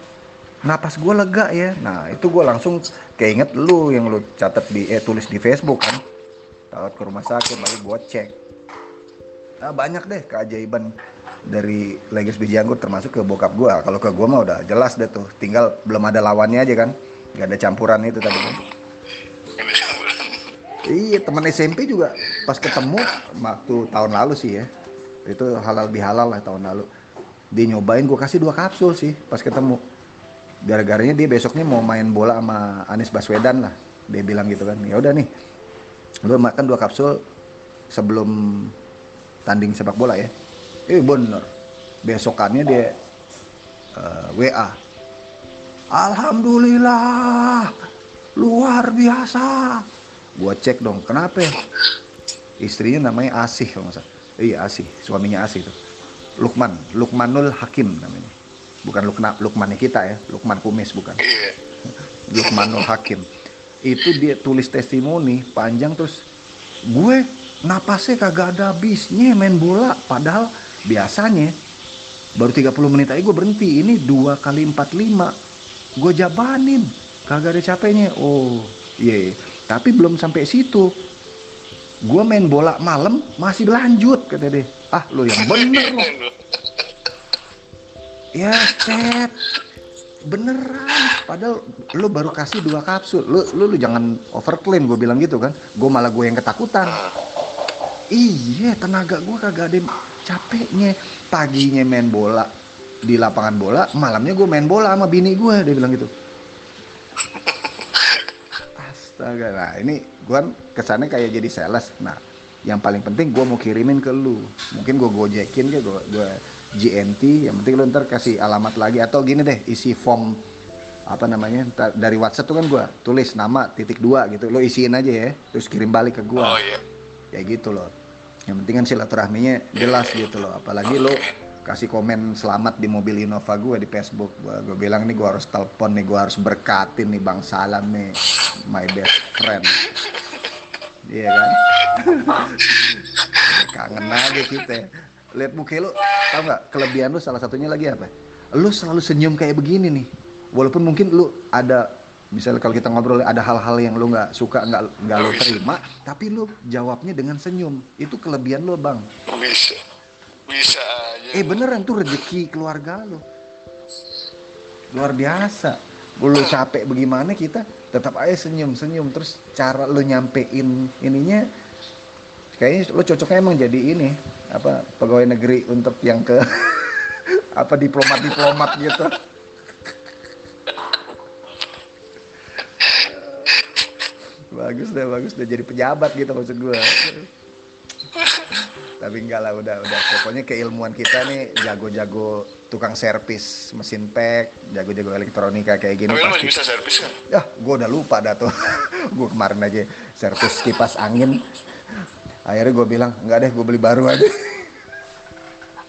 [SPEAKER 1] napas gue lega ya. Nah itu gue langsung keinget lu yang lu catat di eh tulis di Facebook kan. Takut ke rumah sakit lalu gue cek Nah, banyak deh keajaiban dari Legis biji anggur termasuk ke bokap gua. Kalau ke gua mah udah jelas deh tuh. Tinggal belum ada lawannya aja kan. Gak ada campuran itu tadi kan. Iya, teman SMP juga pas ketemu waktu tahun lalu sih ya. Itu halal bihalal lah tahun lalu. Dia nyobain gua kasih dua kapsul sih pas ketemu. Gara-garanya dia besoknya mau main bola sama Anies Baswedan lah. Dia bilang gitu kan. Ya udah nih. Lu makan dua kapsul sebelum tanding sepak bola ya. Eh bener. Besokannya dia eh, WA. Alhamdulillah. Luar biasa. Gua cek dong, kenapa? ya? Istrinya namanya Asih kalau nggak salah. Iya Asih, suaminya Asih itu. Lukman, Lukmanul Hakim namanya. Bukan Lukna, Lukmannya kita ya, Lukman Kumis bukan.
[SPEAKER 2] Iya.
[SPEAKER 1] Lukmanul Hakim. Itu dia tulis testimoni panjang terus gue napasnya kagak ada habisnya main bola padahal biasanya. Baru 30 menit aja gue berhenti ini dua kali 45 gue jabanin kagak ada capeknya. Oh iya iya. tapi belum sampai situ. Gue main bola malam masih lanjut kata dia. Ah lo yang bener lo ya cet beneran. Padahal lu baru kasih dua kapsul. Lu lu, lu jangan overclaim gue bilang gitu kan. Gue malah gue yang ketakutan iya tenaga gue kagak ada capeknya. Paginya main bola. Di lapangan bola malamnya gue main bola sama bini gue dia bilang gitu. Astaga nah ini gue kesannya kayak jadi sales. Nah yang paling penting gue mau kirimin ke lu. Mungkin gue gojekin ya gue gue GNT yang penting lu ntar kasih alamat lagi. Atau gini deh isi form apa namanya dari WhatsApp tuh kan gue tulis nama titik dua gitu. Lo isiin aja ya terus kirim balik ke gue
[SPEAKER 2] Oh iya.
[SPEAKER 1] Kayak gitu loh. Yang penting kan silaturahminya jelas gitu loh. Apalagi lo kasih komen selamat di mobil Innova gue di Facebook. Gue gue bilang nih gue harus telepon nih gue harus berkatin nih bang salam nih my best friend. Iya kan? Kangen aja kita lihat muka lu tau nggak? Kelebihan lu salah satunya lagi apa? Lu selalu senyum kayak begini nih. Walaupun mungkin lu ada misalnya kalau kita ngobrol ada hal-hal yang lu nggak suka nggak nggak lu terima tapi lu jawabnya dengan senyum. Itu kelebihan lu bang.
[SPEAKER 2] Bisa. Bisa aja.
[SPEAKER 1] eh beneran tuh rezeki keluarga lu. Luar biasa. Lu capek bagaimana kita? Tetap aja senyum senyum. Terus cara lu nyampein ininya kayaknya lu cocoknya emang jadi ini apa pegawai negeri untuk yang ke apa diplomat diplomat gitu bagus deh bagus deh jadi pejabat gitu maksud gua Tapi enggak lah udah udah pokoknya keilmuan kita nih jago-jago tukang servis mesin pack, jago-jago elektronika kayak gini.
[SPEAKER 2] Tapi
[SPEAKER 1] pasti-
[SPEAKER 2] bisa servis kan?
[SPEAKER 1] Ya, gue udah lupa dah tuh. gue kemarin aja servis kipas angin. Akhirnya gue bilang, enggak deh, gue beli baru aja.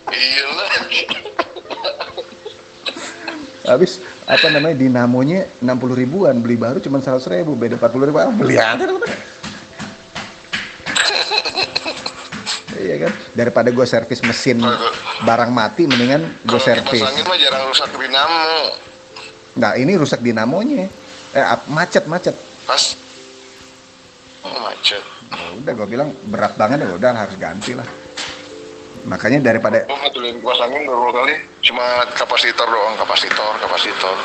[SPEAKER 2] Iya.
[SPEAKER 1] Habis apa namanya dinamonya 60 ribuan, beli baru cuma 100 ribu, beda 40 ribu. Ah, beli aja. Iya kan, daripada gue servis mesin barang mati, mendingan gue servis.
[SPEAKER 2] angin mah jarang rusak dinamo.
[SPEAKER 1] Nah ini rusak dinamonya, eh macet macet.
[SPEAKER 2] Pas oh, macet.
[SPEAKER 1] Ya udah gue bilang berat banget ya udah harus ganti lah. Makanya daripada
[SPEAKER 2] kipas angin beberapa kali cuma kapasitor doang, kapasitor, kapasitor.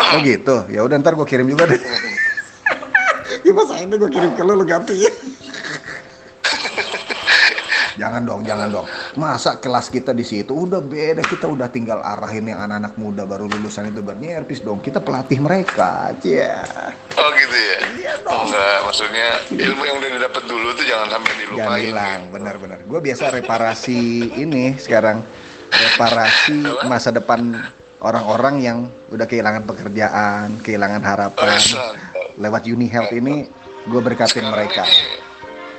[SPEAKER 1] Oh gitu. Ya udah ntar gue kirim juga deh. Kipas angin gue kirim ke lu lu ganti ya. jangan dong, jangan dong. Masa kelas kita di situ udah beda, kita udah tinggal arahin yang anak-anak muda baru lulusan itu bernyerpis dong. Kita pelatih mereka aja.
[SPEAKER 2] Oh gitu ya?
[SPEAKER 1] Iya
[SPEAKER 2] Oh,
[SPEAKER 1] dong.
[SPEAKER 2] enggak, maksudnya ilmu yang udah didapat dulu tuh jangan sampai
[SPEAKER 1] Jangan
[SPEAKER 2] dilupain.
[SPEAKER 1] hilang, benar-benar. Gue biasa reparasi ini sekarang reparasi masa depan orang-orang yang udah kehilangan pekerjaan, kehilangan harapan.
[SPEAKER 2] Mantap.
[SPEAKER 1] Lewat Uni Health ini gue berkatin
[SPEAKER 2] Sekarang
[SPEAKER 1] mereka.
[SPEAKER 2] ini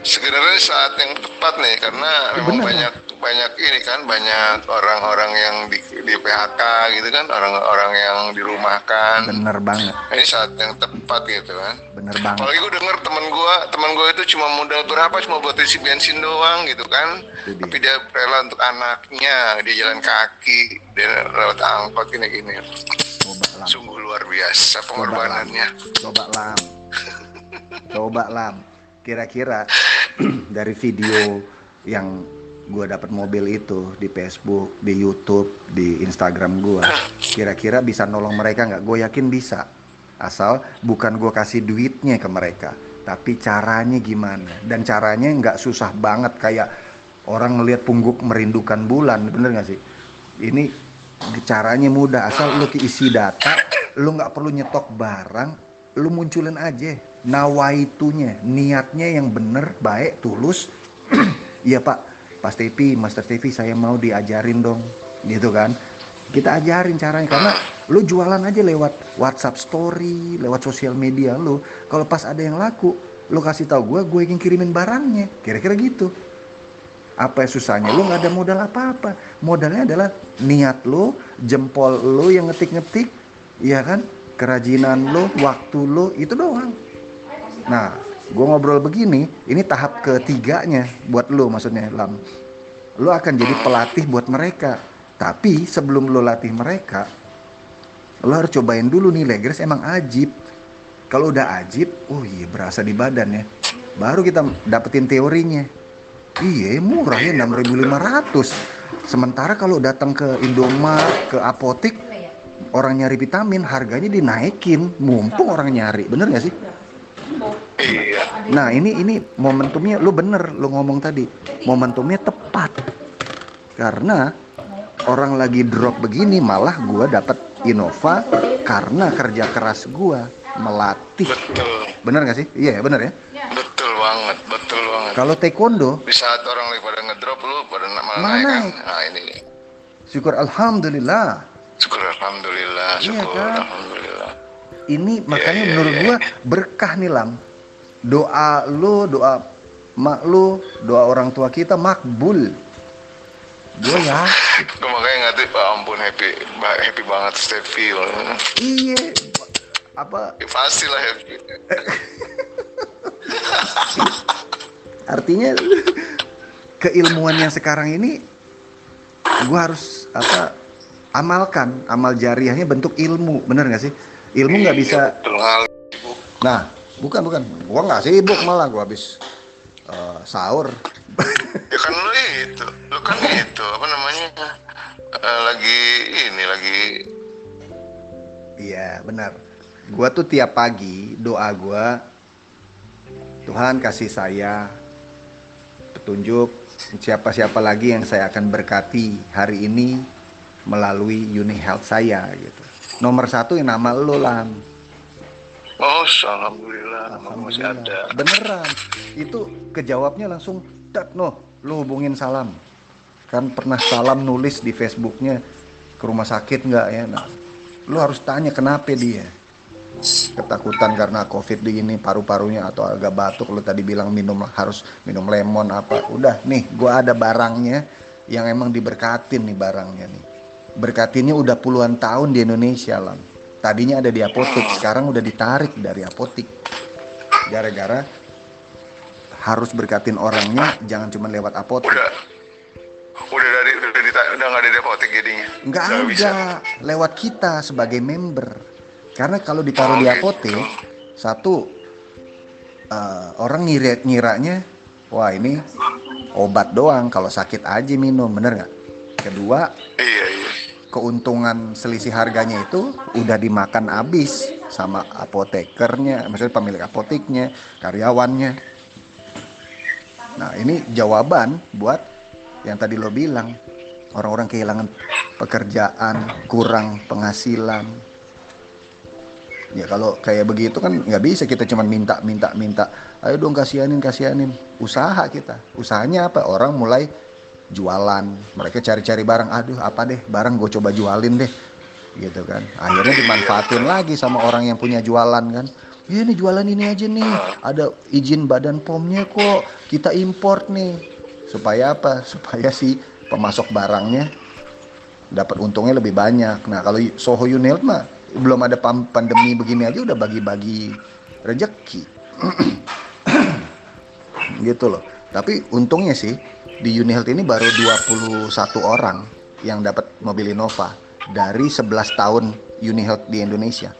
[SPEAKER 2] sebenarnya saat yang tepat nih karena memang
[SPEAKER 1] bener.
[SPEAKER 2] banyak banyak ini kan banyak orang-orang yang di, di PHK gitu kan orang-orang yang dirumahkan.
[SPEAKER 1] Bener banget,
[SPEAKER 2] ini saat yang tepat gitu kan.
[SPEAKER 1] Bener banget.
[SPEAKER 2] apalagi gue denger temen gue temen gue itu cuma modal berapa? Cuma buat isi bensin doang gitu kan.
[SPEAKER 1] Dia.
[SPEAKER 2] tapi dia rela untuk anaknya dia jalan kaki dia lewat angkot gini gini
[SPEAKER 1] Coba lam,
[SPEAKER 2] sungguh luar biasa pengorbanannya.
[SPEAKER 1] Coba lam, coba lam. Kira-kira dari video yang gue dapat mobil itu di Facebook, di YouTube, di Instagram gue, kira-kira bisa nolong mereka nggak? Gue yakin bisa. Asal bukan gue kasih duitnya ke mereka, tapi caranya gimana? Dan caranya nggak susah banget kayak orang ngelihat pungguk merindukan bulan, bener nggak sih? Ini caranya mudah, asal lu isi data, lu nggak perlu nyetok barang, lu munculin aja nawaitunya, niatnya yang bener, baik, tulus. Iya pak, Pas TV, Master TV saya mau diajarin dong, gitu kan? Kita ajarin caranya karena lu jualan aja lewat WhatsApp Story, lewat sosial media lu. Kalau pas ada yang laku, lu kasih tahu gue, gue yang kirimin barangnya. Kira-kira gitu. Apa yang susahnya? Lu nggak ada modal apa-apa. Modalnya adalah niat lu, jempol lu yang ngetik-ngetik, iya kan? Kerajinan lu, waktu lu, itu doang. Nah, gue ngobrol begini, ini tahap ketiganya buat lu maksudnya, Lam. Lu akan jadi pelatih buat mereka. Tapi sebelum lu latih mereka, lu harus cobain dulu nih Legres emang ajib. Kalau udah ajib, oh iya berasa di badan ya. Baru kita dapetin teorinya. Iya murah ya 6.500. Sementara kalau datang ke Indomaret, ke apotik, orang nyari vitamin harganya dinaikin, mumpung orang nyari, bener gak sih?
[SPEAKER 2] Iya.
[SPEAKER 1] Nah ini ini momentumnya lu bener lu ngomong tadi. Momentumnya tepat. Karena orang lagi drop begini malah gua dapat Innova karena kerja keras gua melatih.
[SPEAKER 2] Betul.
[SPEAKER 1] Bener gak sih? Iya bener ya?
[SPEAKER 2] Betul banget betul banget.
[SPEAKER 1] Kalau taekwondo
[SPEAKER 2] di saat orang lagi pada ngedrop lu pada malah
[SPEAKER 1] Malah
[SPEAKER 2] naik kan? Nah ini.
[SPEAKER 1] Syukur alhamdulillah.
[SPEAKER 2] Syukur alhamdulillah
[SPEAKER 1] Iya
[SPEAKER 2] syukur
[SPEAKER 1] kan?
[SPEAKER 2] alhamdulillah.
[SPEAKER 1] Ini makanya
[SPEAKER 2] iya,
[SPEAKER 1] menurut
[SPEAKER 2] iya.
[SPEAKER 1] gua berkah nih lam doa lu doa mak lu doa orang tua kita makbul. Gue ya.
[SPEAKER 2] Gue makanya tuh oh, ampun happy happy banget Steffi.
[SPEAKER 1] Iya. Apa?
[SPEAKER 2] Ya, pasti lah happy.
[SPEAKER 1] Artinya keilmuan yang sekarang ini gue harus apa amalkan. Amal jariahnya bentuk ilmu bener nggak sih? Ilmu nggak bisa
[SPEAKER 2] betul kali
[SPEAKER 1] nah bukan bukan gua nggak sibuk malah gua habis eh, sahur
[SPEAKER 2] ya kan lu itu lu kan itu apa namanya eh, lagi ini lagi
[SPEAKER 1] iya benar gua tuh tiap pagi doa gua Tuhan kasih saya petunjuk siapa-siapa lagi yang saya akan berkati hari ini melalui Uni Health saya gitu. Nomor satu yang nama lo lam.
[SPEAKER 2] Oh alhamdulillah nama masih ada.
[SPEAKER 1] Beneran. Itu kejawabnya langsung tet no. lu hubungin salam. Kan pernah salam nulis di Facebooknya ke rumah sakit nggak ya? Nah lu harus tanya kenapa dia? Ketakutan karena covid di ini paru-parunya atau agak batuk lu tadi bilang minum harus minum lemon apa. Udah nih gua ada barangnya yang emang diberkatin nih barangnya nih. Berkatinnya udah puluhan tahun di Indonesia lah tadinya ada di apotek sekarang udah ditarik dari apotek gara-gara harus berkatin orangnya jangan cuma lewat apotek
[SPEAKER 2] Udah udah dari udah di, udah nggak ada di apotek jadinya.
[SPEAKER 1] nggak ada
[SPEAKER 2] bisa.
[SPEAKER 1] lewat kita sebagai member karena kalau ditaruh
[SPEAKER 2] Oh,
[SPEAKER 1] di
[SPEAKER 2] gitu.
[SPEAKER 1] apotek satu eh, orang ngira ngiranya wah ini obat doang kalau sakit aja minum bener nggak kedua
[SPEAKER 2] Iya iya.
[SPEAKER 1] Keuntungan selisih harganya itu udah dimakan habis sama apotekernya maksudnya pemilik apoteknya karyawannya. Nah ini jawaban buat yang tadi lo bilang orang-orang kehilangan pekerjaan kurang penghasilan. Ya kalau kayak begitu kan nggak bisa kita cuma minta minta minta. Ayo dong kasihanin kasihanin. Usaha kita. Usahanya apa? Orang mulai jualan. Mereka cari-cari barang aduh apa deh barang gue coba jualin deh. Gitu kan. Akhirnya dimanfaatin lagi sama orang yang punya jualan kan. Ya ini jualan ini aja nih. Ada izin badan pomnya kok. Kita import nih. Supaya apa? Supaya si pemasok barangnya dapat untungnya lebih banyak. Nah kalau Soho United mah belum ada pandemi begini aja udah bagi-bagi rezeki gitu loh. Tapi untungnya sih di Unihealth ini baru 21 orang yang dapat mobil Innova dari 11 tahun Unihealth di Indonesia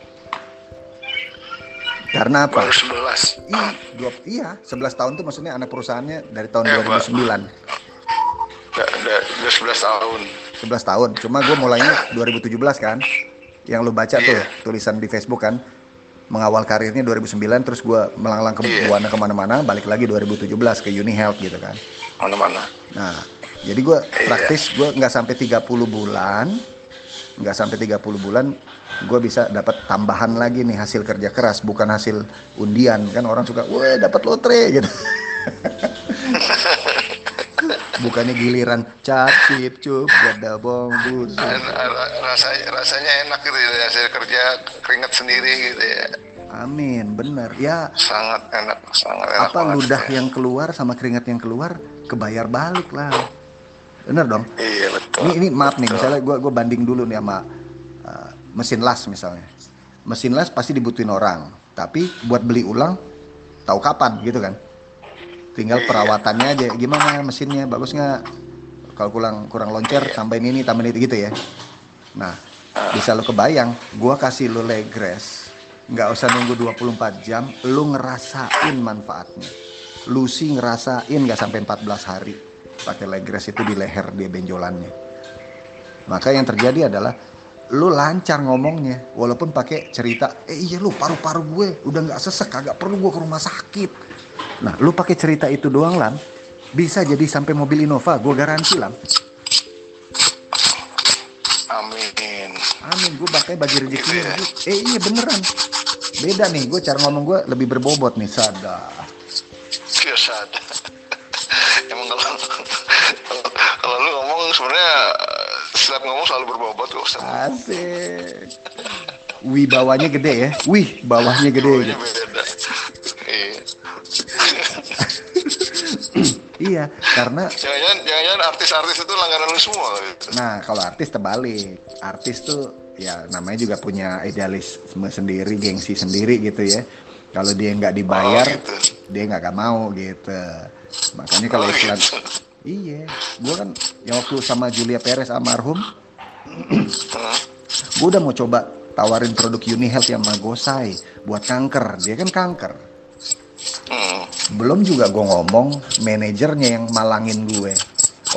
[SPEAKER 1] karena apa?
[SPEAKER 2] Baru sebelas.
[SPEAKER 1] Iya, dua, iya, 11 tahun tuh maksudnya anak perusahaannya dari tahun
[SPEAKER 2] Ya, Pak.
[SPEAKER 1] 2009.
[SPEAKER 2] Udah, udah, udah sebelas tahun.
[SPEAKER 1] 11 tahun. Cuma gue mulainya 2017 kan. Yang lu baca tuh
[SPEAKER 2] Iya.
[SPEAKER 1] tulisan di Facebook kan. Mengawal karirnya 2009 terus gue melanglang ke buana ke mana-mana. Balik lagi 2017 ke Uni Health gitu kan.
[SPEAKER 2] Mana-mana.
[SPEAKER 1] Nah, jadi gue
[SPEAKER 2] Iya.
[SPEAKER 1] praktis gue nggak sampai 30 bulan, nggak sampai 30 bulan gue bisa dapat tambahan lagi nih hasil kerja keras bukan hasil undian kan orang suka, wah dapat lotre gitu. Bukannya giliran capip cup gada bong busuk.
[SPEAKER 2] Rasanya rasanya enak gitu ya hasil kerja keringat sendiri gitu ya.
[SPEAKER 1] Amin, bener. Ya
[SPEAKER 2] Sangat enak, sangat enak
[SPEAKER 1] apa ludah yang keluar sama keringat yang keluar kebayar balik lah. Bener dong.
[SPEAKER 2] Iya betul.
[SPEAKER 1] Ini, ini maaf nih, misalnya gua gua banding dulu nih sama uh, mesin las misalnya. Mesin las pasti dibutuhin orang, tapi buat beli ulang tahu kapan gitu kan. Tinggal
[SPEAKER 2] Iya.
[SPEAKER 1] perawatannya aja gimana mesinnya bagus nggak? Kalau kurang kurang loncer tambahin ini tambahin itu gitu ya. Nah, bisa lo kebayang, gua kasih lo leg rest. Nggak usah nunggu 24 jam, lu ngerasain manfaatnya. Lucy ngerasain nggak sampai 14 hari pakai leg rest itu di leher dia benjolannya. Maka yang terjadi adalah lu lancar ngomongnya walaupun pakai cerita eh iya lu paru-paru gue udah nggak sesek kagak perlu gue ke rumah sakit nah lu pakai cerita itu doang lam bisa jadi sampai mobil Innova gue garansi lam
[SPEAKER 2] Amin.
[SPEAKER 1] amin gue pakai bagi rezeki
[SPEAKER 2] Gitu ya.
[SPEAKER 1] eh iya beneran beda nih gue cara ngomong gue lebih berbobot nih sadar
[SPEAKER 2] sebenarnya eh, setiap ngomong selalu berbobot kok Ustaz.
[SPEAKER 1] asik wih bawahnya gede ya wih bawahnya gede
[SPEAKER 2] Bawahnya
[SPEAKER 1] gitu.
[SPEAKER 2] beda. Iya.
[SPEAKER 1] iya karena
[SPEAKER 2] Jangan-jangan jangan-jangan artis-artis itu langganan lu semua gitu.
[SPEAKER 1] Nah, kalau artis terbalik. Artis tuh ya namanya juga punya idealisme sendiri, gengsi sendiri gitu ya. Kalau dia nggak dibayar,
[SPEAKER 2] Oh, gitu.
[SPEAKER 1] dia nggak akan mau gitu. Makanya kalau
[SPEAKER 2] Oh,
[SPEAKER 1] iklan,
[SPEAKER 2] gitu.
[SPEAKER 1] Iya, gua kan yang waktu sama Julia Perez almarhum, gua udah mau coba tawarin produk Uni Health yang Magosai buat kanker. Dia kan kanker. Belum juga gue ngomong manajernya yang malangin gue.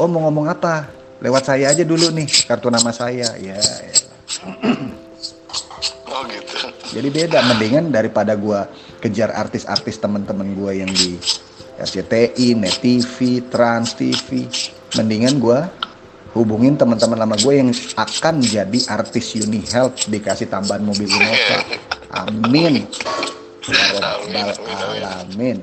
[SPEAKER 1] Oh mau ngomong apa? Lewat saya aja dulu nih kartu nama saya. Ya, ya.
[SPEAKER 2] Oh gitu.
[SPEAKER 1] Jadi beda, mendingan daripada gua kejar artis-artis teman-teman gua yang di RCTI, Net TV, Trans TV, mendingan gua hubungin teman-teman lama gue yang akan jadi artis Uni Health dikasih tambahan mobil Innova. Amin.
[SPEAKER 2] Amin.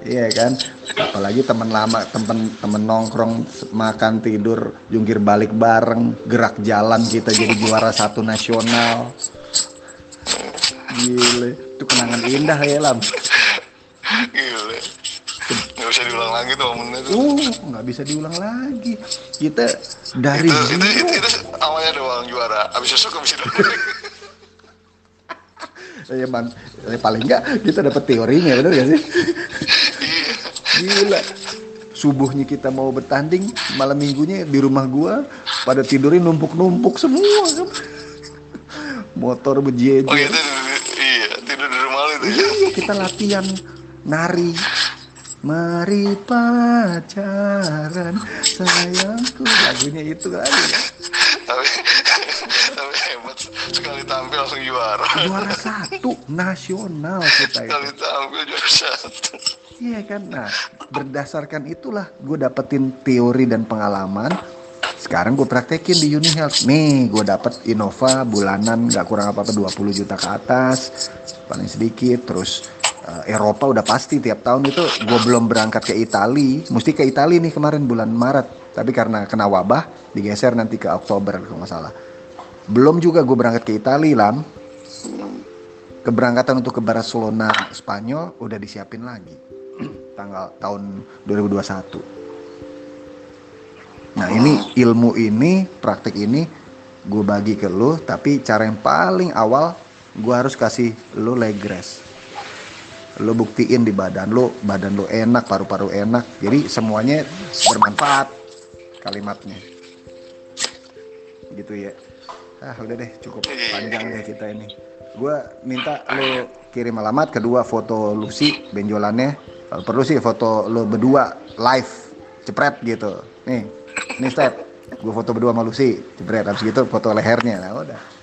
[SPEAKER 1] Iya kan? Apalagi teman lama, temen temen nongkrong, makan tidur, jungkir balik bareng, gerak jalan kita jadi juara satu nasional. Gile, itu kenangan indah ya Lam.
[SPEAKER 2] Gila. Nggak bisa diulang lagi tuh momennya tuh.
[SPEAKER 1] Uh, nggak bisa diulang lagi. Kita dari
[SPEAKER 2] itu, itu, itu, itu awalnya doang juara. Abis itu bisa
[SPEAKER 1] Ya, man, ya, paling nggak kita dapat teorinya, bener gak sih?
[SPEAKER 2] Iya.
[SPEAKER 1] Gila. Subuhnya kita mau bertanding, malam minggunya di rumah gua pada tidurin numpuk-numpuk semua kan. Motor bejejer.
[SPEAKER 2] Oh iya, tidur, iya, tidur di rumah itu ya.
[SPEAKER 1] Iya, kita latihan nari. Mari pacaran sayangku lagunya itu kali ya.
[SPEAKER 2] Tapi, tapi hebat. Sekali tampil langsung juara.
[SPEAKER 1] Juara satu nasional kita itu.
[SPEAKER 2] Sekali tampil juara satu.
[SPEAKER 1] Iya kan, nah berdasarkan itulah gue dapetin teori dan pengalaman. Sekarang gue praktekin di Uni Health. Nih, gue dapet Innova bulanan nggak kurang apa-apa 20 juta ke atas, paling sedikit. Terus eh, Eropa udah pasti tiap tahun itu gue belum berangkat ke Itali. Mesti ke Itali nih kemarin bulan Maret. Tapi karena kena wabah, digeser nanti ke Oktober kalau nggak salah. Belum juga gue berangkat ke Itali, Lam. Keberangkatan untuk ke Barcelona, Spanyol udah disiapin lagi tanggal tahun 2021. Nah ini ilmu ini, praktik ini gue bagi ke lu, tapi cara yang paling awal gue harus kasih lu leg rest. Lu buktiin di badan lu, badan lu enak, paru-paru enak. Jadi semuanya bermanfaat kalimatnya. Gitu ya. Ah udah deh cukup panjang deh kita ini. Gue minta lu kirim alamat, kedua foto Lucy benjolannya. Kalau perlu sih foto lu berdua live, cepret gitu. Nih, ini step. Gue foto berdua sama Lucy, cepret. Habis gitu foto lehernya. Nah udah.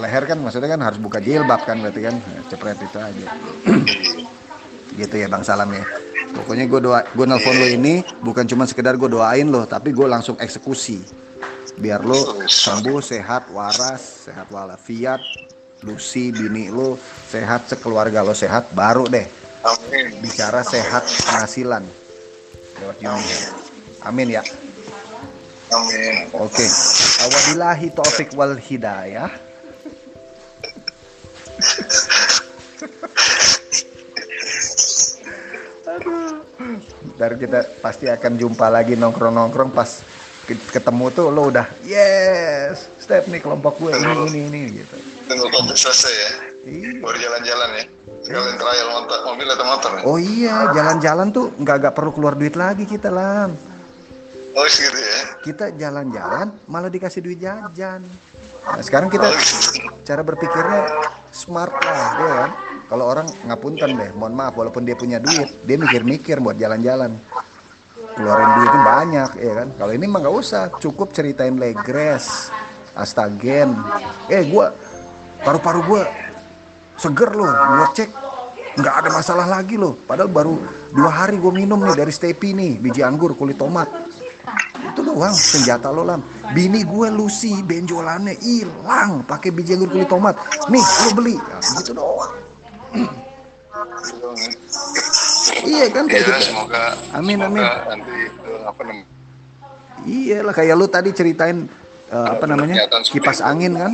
[SPEAKER 1] Leher kan maksudnya kan harus buka jilbab kan berarti kan Nah, cepret itu aja. gitu ya Bang Salam ya. Pokoknya gue doa, gue nelfon lo ini bukan cuma sekedar gue doain lo, tapi gue langsung eksekusi. Biar lo sembuh, sehat, waras, sehat walafiat, Lucy, bini lo sehat, sekeluarga lo sehat, baru deh
[SPEAKER 2] Amin.
[SPEAKER 1] bicara sehat penghasilan lewat. Amin ya.
[SPEAKER 2] Amin.
[SPEAKER 1] Oke. Wabillahi taufik wal hidayah. Aduh. Ntar kita pasti akan jumpa lagi nongkrong-nongkrong pas ke- ketemu tuh lo udah yes step nih kelompok gue ini ini ini gitu.
[SPEAKER 2] Tunggu kopi selesai ya.
[SPEAKER 1] Iya.
[SPEAKER 2] Baru jalan-jalan ya. Sekalian trial motor, mobil atau motor ya?
[SPEAKER 1] Oh iya jalan-jalan tuh nggak nggak perlu keluar duit lagi kita lam.
[SPEAKER 2] Oh gitu ya.
[SPEAKER 1] Kita jalan-jalan malah dikasih duit jajan. Nah, sekarang kita
[SPEAKER 2] Oh.
[SPEAKER 1] cara berpikirnya smart lah ya kan? Kalau orang ngapunten deh mohon maaf walaupun dia punya duit dia mikir-mikir buat jalan-jalan. Keluarin duitnya banyak ya kan? Kalau ini mah nggak usah cukup ceritain legres astagen. Eh gua paru-paru gua seger loh gua cek nggak ada masalah lagi loh. Padahal baru dua hari gua minum nih dari stepi nih biji anggur kulit tomat itu doang senjata lo lam. Bini gue Lucy benjolannya hilang. Pakai biji anggur kulit tomat. Nih lo beli. Nah, gitu doang. Iya kan kayak
[SPEAKER 2] Ya
[SPEAKER 1] gitu.
[SPEAKER 2] semoga
[SPEAKER 1] Amin,
[SPEAKER 2] semoga
[SPEAKER 1] amin.
[SPEAKER 2] nanti eh, apa namanya?
[SPEAKER 1] Iya lah kayak lu tadi ceritain eh, apa namanya kipas angin kan?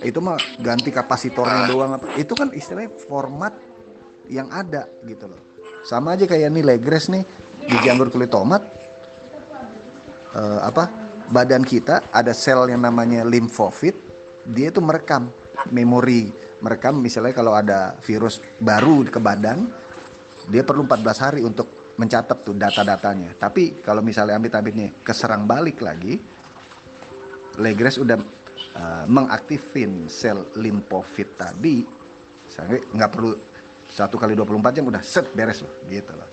[SPEAKER 1] Itu mah ganti kapasitornya doang. Apa itu kan istilahnya format yang ada gitu loh. Sama aja kayak nih legres nih. Biji anggur kulit tomat eh, apa badan kita ada sel yang namanya limfofit dia itu merekam memori merekam misalnya kalau ada virus baru ke badan dia perlu 14 hari untuk mencatat tuh data-datanya. Tapi kalau misalnya amit-amitnya keserang balik lagi Legres udah uh, mengaktifin sel limfofit tadi nggak perlu satu kali 24 jam udah set beres loh gitu loh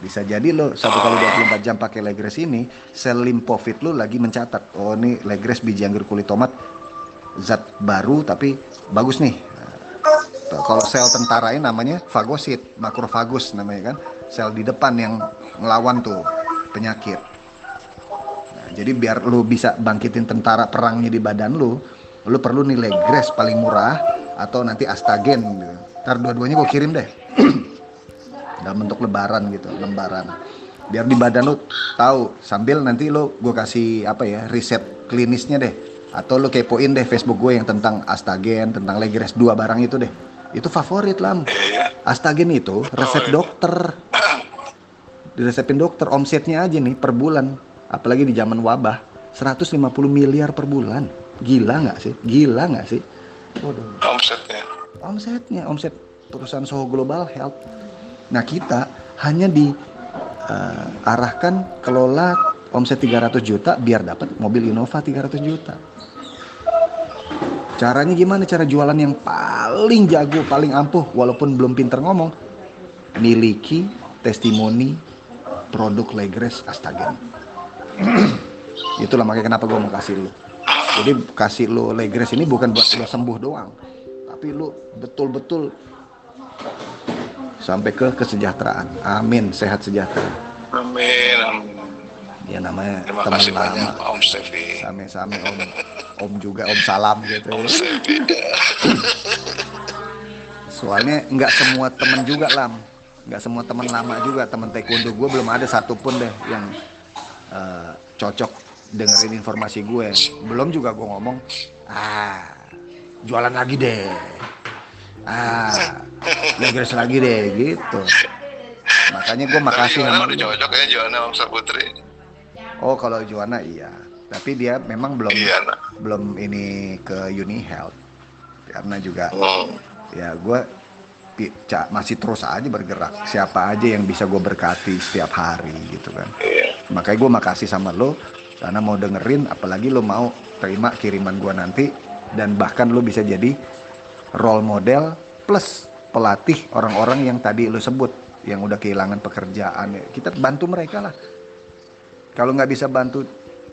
[SPEAKER 1] bisa jadi lo satu kali 24 jam pakai Legres ini sel limfofit lo lagi mencatat oh ini Legres biji anggur kulit tomat zat baru tapi bagus nih Tuh, kalau sel tentara ini namanya fagosit makrofagus namanya kan sel di depan yang ngelawan tuh penyakit Nah, jadi biar lu bisa bangkitin tentara perangnya di badan lu, lu perlu nilai grace paling murah atau nanti astagen gitu. Ntar dua-duanya gue kirim deh. dalam bentuk lebaran gitu lembaran. Biar di badan lu tahu sambil nanti lu gue kasih apa ya riset klinisnya deh. Atau lu kepoin deh Facebook gue yang tentang astagen tentang legres dua barang itu deh. Itu favorit lam. Astagen itu resep
[SPEAKER 2] iya.
[SPEAKER 1] dokter. Diresepin dokter omsetnya aja nih per bulan. Apalagi di zaman wabah 150 miliar per bulan. Gila nggak sih? Gila nggak sih?
[SPEAKER 2] Waduh. omsetnya.
[SPEAKER 1] Omsetnya omset perusahaan Soho Global Health nah kita hanya di uh, arahkan kelola omset 300 juta biar dapat mobil Innova 300 juta. Caranya gimana? Cara jualan yang paling jago paling ampuh walaupun belum pinter ngomong miliki testimoni produk Legres Astagen. Itulah makanya kenapa gue mau kasih lu. Jadi kasih lu Legres ini bukan buat lo sembuh doang tapi lu betul-betul sampai ke kesejahteraan. Amin. Sehat sejahtera.
[SPEAKER 2] Amin amin.
[SPEAKER 1] Ya namanya
[SPEAKER 2] Terima
[SPEAKER 1] teman
[SPEAKER 2] kasih
[SPEAKER 1] lama.
[SPEAKER 2] banyak Om Stevi
[SPEAKER 1] same-same om. Om juga om salam gitu
[SPEAKER 2] Om
[SPEAKER 1] ya.
[SPEAKER 2] Stevi
[SPEAKER 1] soalnya nggak semua temen juga lam. Nggak semua teman lama juga. Teman taekwondo gue belum ada satupun deh yang uh, cocok dengerin informasi gue belum juga gue ngomong ah jualan lagi deh ah legres lagi deh gitu. Makanya gue makasih sama
[SPEAKER 2] udah
[SPEAKER 1] lu.
[SPEAKER 2] cocok ya Saputri
[SPEAKER 1] oh kalau Juana iya. Tapi dia memang belum
[SPEAKER 2] iya
[SPEAKER 1] belum ini ke Uni Health karena juga
[SPEAKER 2] hmm.
[SPEAKER 1] ya gue masih terus aja bergerak. Siapa aja yang bisa gue berkati setiap hari gitu kan.
[SPEAKER 2] Iya.
[SPEAKER 1] Makanya gue makasih sama lo karena mau dengerin apalagi lo mau terima kiriman gue nanti dan bahkan lo bisa jadi role model plus pelatih orang-orang yang tadi lo sebut yang udah kehilangan pekerjaan. Kita bantu mereka lah. Kalau nggak bisa bantu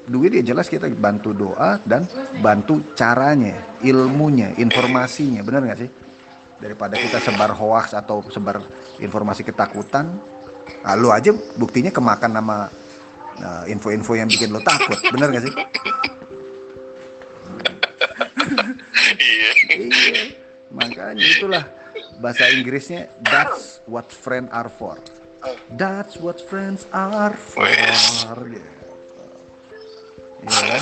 [SPEAKER 1] duit ya jelas kita bantu doa dan bantu caranya ilmunya informasinya. Benar nggak sih? Daripada kita sebar hoax atau sebar informasi ketakutan nah, lu aja buktinya kemakan nama nah, info-info yang bikin lo takut. Bener gak sih?
[SPEAKER 2] Iya.
[SPEAKER 1] Iya makanya itulah bahasa Inggrisnya that's what friends are for that's what friends are for
[SPEAKER 2] Wes.
[SPEAKER 1] gitu. Iya kan?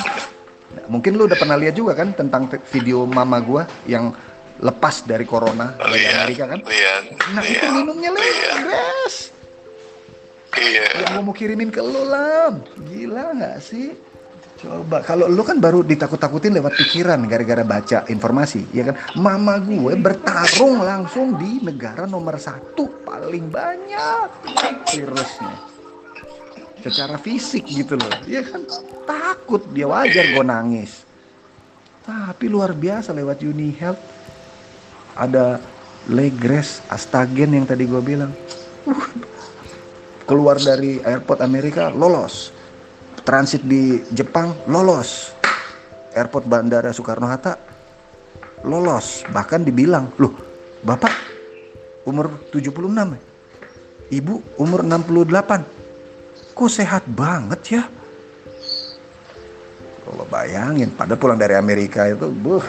[SPEAKER 1] Nah, mungkin lu udah pernah lihat juga kan tentang video mama gua yang lepas dari corona dari
[SPEAKER 2] lihat
[SPEAKER 1] Amerika kan?
[SPEAKER 2] lihat
[SPEAKER 1] Nah itu
[SPEAKER 2] lihat
[SPEAKER 1] minumnya
[SPEAKER 2] lihat
[SPEAKER 1] legres
[SPEAKER 2] iya
[SPEAKER 1] yang gua mau kirimin ke lu lam gila nggak sih coba kalau lu kan baru ditakut-takutin lewat pikiran gara-gara baca informasi ya kan? Mama gue bertarung langsung di negara nomor satu paling banyak. Virusnya. Secara fisik gitu loh ya kan? Takut dia wajar gue nangis. Tapi luar biasa lewat Uni Health ada Legres Astagen yang tadi gue bilang. Keluar dari airport Amerika lolos transit di Jepang lolos. Airport bandara Soekarno Hatta lolos. Bahkan dibilang loh bapak umur 76 ya? ibu umur 68 kok sehat banget ya? Kalau bayangin pada pulang dari Amerika itu buh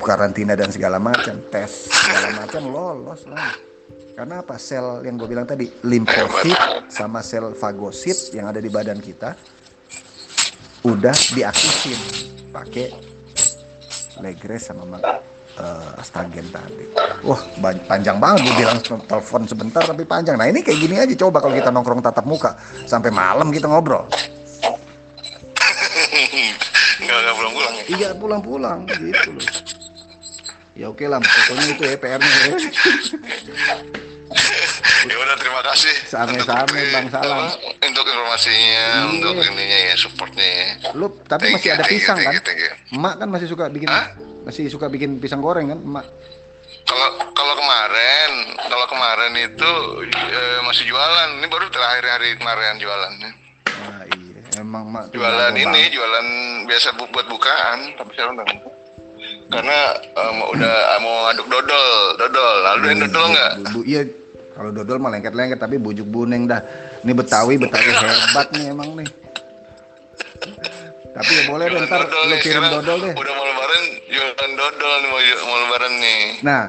[SPEAKER 1] karantina dan segala macam tes segala macam lolos lah karena apa? Sel yang gue bilang tadi limfosit sama sel fagosit yang ada di badan kita udah diaktifin pakai legres sama uh, astagen tadi. Wah panjang banget gue bilang telepon sebentar tapi panjang. Nah ini kayak gini aja coba kalau kita nongkrong tatap muka sampai malam kita ngobrol.
[SPEAKER 2] Nggak nggak pulang pulang ya
[SPEAKER 1] iya pulang-pulang gitu loh. Ya oke lah pokoknya itu ya PR-nya ya.
[SPEAKER 2] Ya udah terima kasih.
[SPEAKER 1] Same-same, Bang Salam.
[SPEAKER 2] untuk informasinya
[SPEAKER 1] Iya.
[SPEAKER 2] untuk ininya ya supportnya ya.
[SPEAKER 1] Lu tapi
[SPEAKER 2] Thank
[SPEAKER 1] masih
[SPEAKER 2] you,
[SPEAKER 1] ada
[SPEAKER 2] you,
[SPEAKER 1] pisang
[SPEAKER 2] thank
[SPEAKER 1] kan?
[SPEAKER 2] you, thank you.
[SPEAKER 1] emak kan masih suka bikin
[SPEAKER 2] Hah?
[SPEAKER 1] masih suka bikin pisang goreng kan emak?
[SPEAKER 2] Kalau kalau kemarin kalau kemarin itu eh, masih jualan. Ini baru terakhir hari kemarin jualannya
[SPEAKER 1] nah iya. Emang tuh
[SPEAKER 2] jualan ini
[SPEAKER 1] banget.
[SPEAKER 2] jualan biasa bu- buat bukaan tapi sekarang udah karena em, udah mau aduk dodol dodol. Lalu
[SPEAKER 1] Hmm,
[SPEAKER 2] ada dodol nggak?
[SPEAKER 1] Bu, bu- iya kalau dodol mah lengket-lengket tapi bujuk buneng dah ini betawi betawi hebat nih emang nih tapi ya boleh deh ntar
[SPEAKER 2] dodol
[SPEAKER 1] lu kirim dodol deh
[SPEAKER 2] udah mau lebaran jualan dodol nih mau, mau lebaran nih
[SPEAKER 1] nah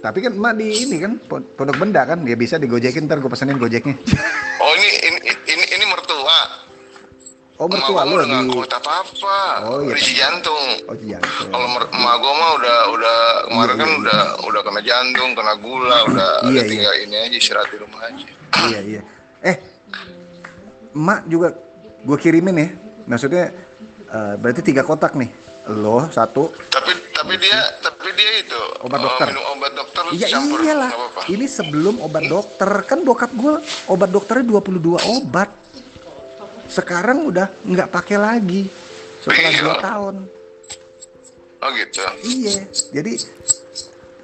[SPEAKER 1] Tapi kan emak di ini kan pon- pondok benda kan, dia bisa digojekin ntar gue pesenin gojeknya.
[SPEAKER 2] Oh ini ini ini, ini mertua.
[SPEAKER 1] Oh mertua lu di
[SPEAKER 2] kuat apa apa.
[SPEAKER 1] Oh, iya,
[SPEAKER 2] Di
[SPEAKER 1] kan.
[SPEAKER 2] jantung.
[SPEAKER 1] Oh jantung.
[SPEAKER 2] Kalau emak gua mah udah udah kemarin
[SPEAKER 1] Iya,
[SPEAKER 2] kan
[SPEAKER 1] iya.
[SPEAKER 2] udah udah kena jantung, kena gula, udah
[SPEAKER 1] Iya,
[SPEAKER 2] udah
[SPEAKER 1] iya.
[SPEAKER 2] tinggal ini aja istirahat di rumah aja.
[SPEAKER 1] iya iya. Eh, emak juga gue kirimin ya. Maksudnya eh, berarti tiga kotak nih. Lo satu.
[SPEAKER 2] Tapi tapi dia tapi dia itu
[SPEAKER 1] Obat
[SPEAKER 2] eh,
[SPEAKER 1] dokter.
[SPEAKER 2] minum obat dokter
[SPEAKER 1] Iya
[SPEAKER 2] campur
[SPEAKER 1] iyalah. Ini sebelum obat dokter kan bokap gue obat dokternya 22 obat. Sekarang udah nggak pakai lagi setelah dua tahun.
[SPEAKER 2] Oh gitu.
[SPEAKER 1] Iya, jadi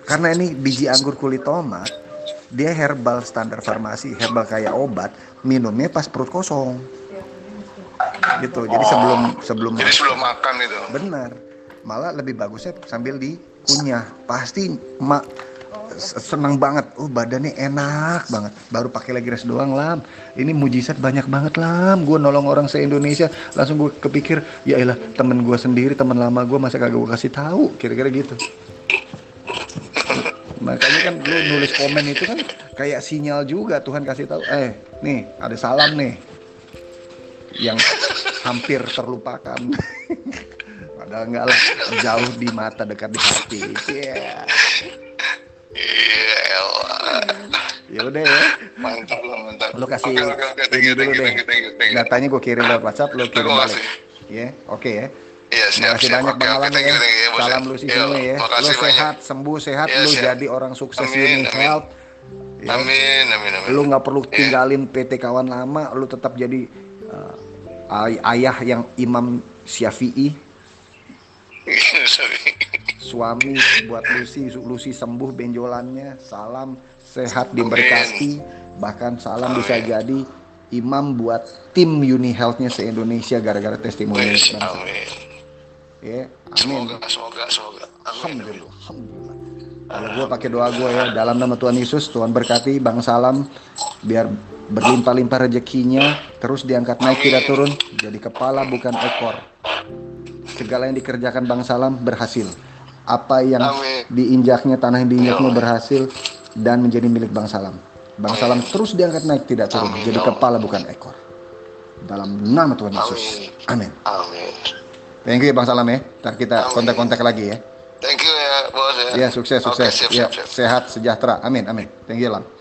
[SPEAKER 1] karena ini biji anggur kulit tomat, dia herbal standar farmasi, herbal kayak obat, minumnya pas perut kosong. Gitu. Jadi sebelum sebelum
[SPEAKER 2] Jadi sebelum makan itu.
[SPEAKER 1] benar, malah lebih bagusnya sambil dikunyah. Pasti mak senang banget. Oh, badannya enak banget. Baru pakai lagi res doang, Lam. Ini mujizat banyak banget, Lam. Gue nolong orang se-Indonesia, langsung gue kepikir, ya elah, temen gue sendiri, temen lama gue masa kagak gue kasih tahu, kira-kira gitu. Makanya kan lu nulis komen itu kan kayak sinyal juga Tuhan kasih tahu, eh, nih ada salam nih yang hampir terlupakan. Padahal enggak lah, jauh di mata, dekat di hati. Iya.
[SPEAKER 2] Iya.
[SPEAKER 1] Ya udah ya.
[SPEAKER 2] mantap lah mantap.
[SPEAKER 1] Lu kasih.
[SPEAKER 2] Thank
[SPEAKER 1] ini
[SPEAKER 2] you,
[SPEAKER 1] dulu
[SPEAKER 2] thank you,
[SPEAKER 1] deh.
[SPEAKER 2] thank you, thank you, thank you.
[SPEAKER 1] Datanya gue kirim lewat WhatsApp, lu kirim balik.
[SPEAKER 2] kasih.
[SPEAKER 1] Ya, oke ya.
[SPEAKER 2] Iya, siap,
[SPEAKER 1] Makasih
[SPEAKER 2] siap.
[SPEAKER 1] banyak
[SPEAKER 2] Oke,
[SPEAKER 1] Bang Alam ya.
[SPEAKER 2] thank you.
[SPEAKER 1] Salam
[SPEAKER 2] ya.
[SPEAKER 1] lu
[SPEAKER 2] Iya,
[SPEAKER 1] sini ya. Lu
[SPEAKER 2] Makasih banyak.
[SPEAKER 1] sehat, sembuh sehat,
[SPEAKER 2] Iya,
[SPEAKER 1] lu
[SPEAKER 2] siap.
[SPEAKER 1] jadi orang sukses
[SPEAKER 2] Amin,
[SPEAKER 1] Uni
[SPEAKER 2] amin.
[SPEAKER 1] Health. Ya.
[SPEAKER 2] Amin, amin, amin.
[SPEAKER 1] Lu nggak perlu
[SPEAKER 2] Iya.
[SPEAKER 1] tinggalin PT kawan lama, lu tetap jadi uh, ay- ayah yang Imam Syafi'i. suami buat Lucy, Lucy sembuh benjolannya, salam sehat diberkati, bahkan salam bisa jadi imam buat tim Uni Health-nya se-Indonesia gara-gara testimoni bangsa.
[SPEAKER 2] Amin.
[SPEAKER 1] Ya, amin.
[SPEAKER 2] Semoga, semoga, semoga. Amin.
[SPEAKER 1] Alhamdulillah. Alhamdulillah. Kalau gue pakai doa gue ya dalam nama Tuhan Yesus, Tuhan berkati Bang Salam biar berlimpah-limpah rezekinya, terus diangkat naik
[SPEAKER 2] Amin.
[SPEAKER 1] tidak turun, jadi kepala bukan ekor. Segala yang dikerjakan Bang Salam berhasil. Apa yang
[SPEAKER 2] Amin.
[SPEAKER 1] diinjaknya, tanah yang diinjaknya
[SPEAKER 2] Ya Allah.
[SPEAKER 1] berhasil dan menjadi milik Bang Salam. Bang
[SPEAKER 2] Amin.
[SPEAKER 1] Salam terus diangkat naik tidak turun,
[SPEAKER 2] Amin,
[SPEAKER 1] jadi
[SPEAKER 2] ya
[SPEAKER 1] kepala bukan ekor. Dalam nama Tuhan Yesus. Amin.
[SPEAKER 2] Amin.
[SPEAKER 1] Thank you ya Bang Salam ya. Ntar kita kontak-kontak lagi ya.
[SPEAKER 2] Thank you ya, bos ya.
[SPEAKER 1] Ya sukses sukses.
[SPEAKER 2] siap,
[SPEAKER 1] ya
[SPEAKER 2] siap, siap.
[SPEAKER 1] sehat sejahtera. Amin amin. Thank you Lam.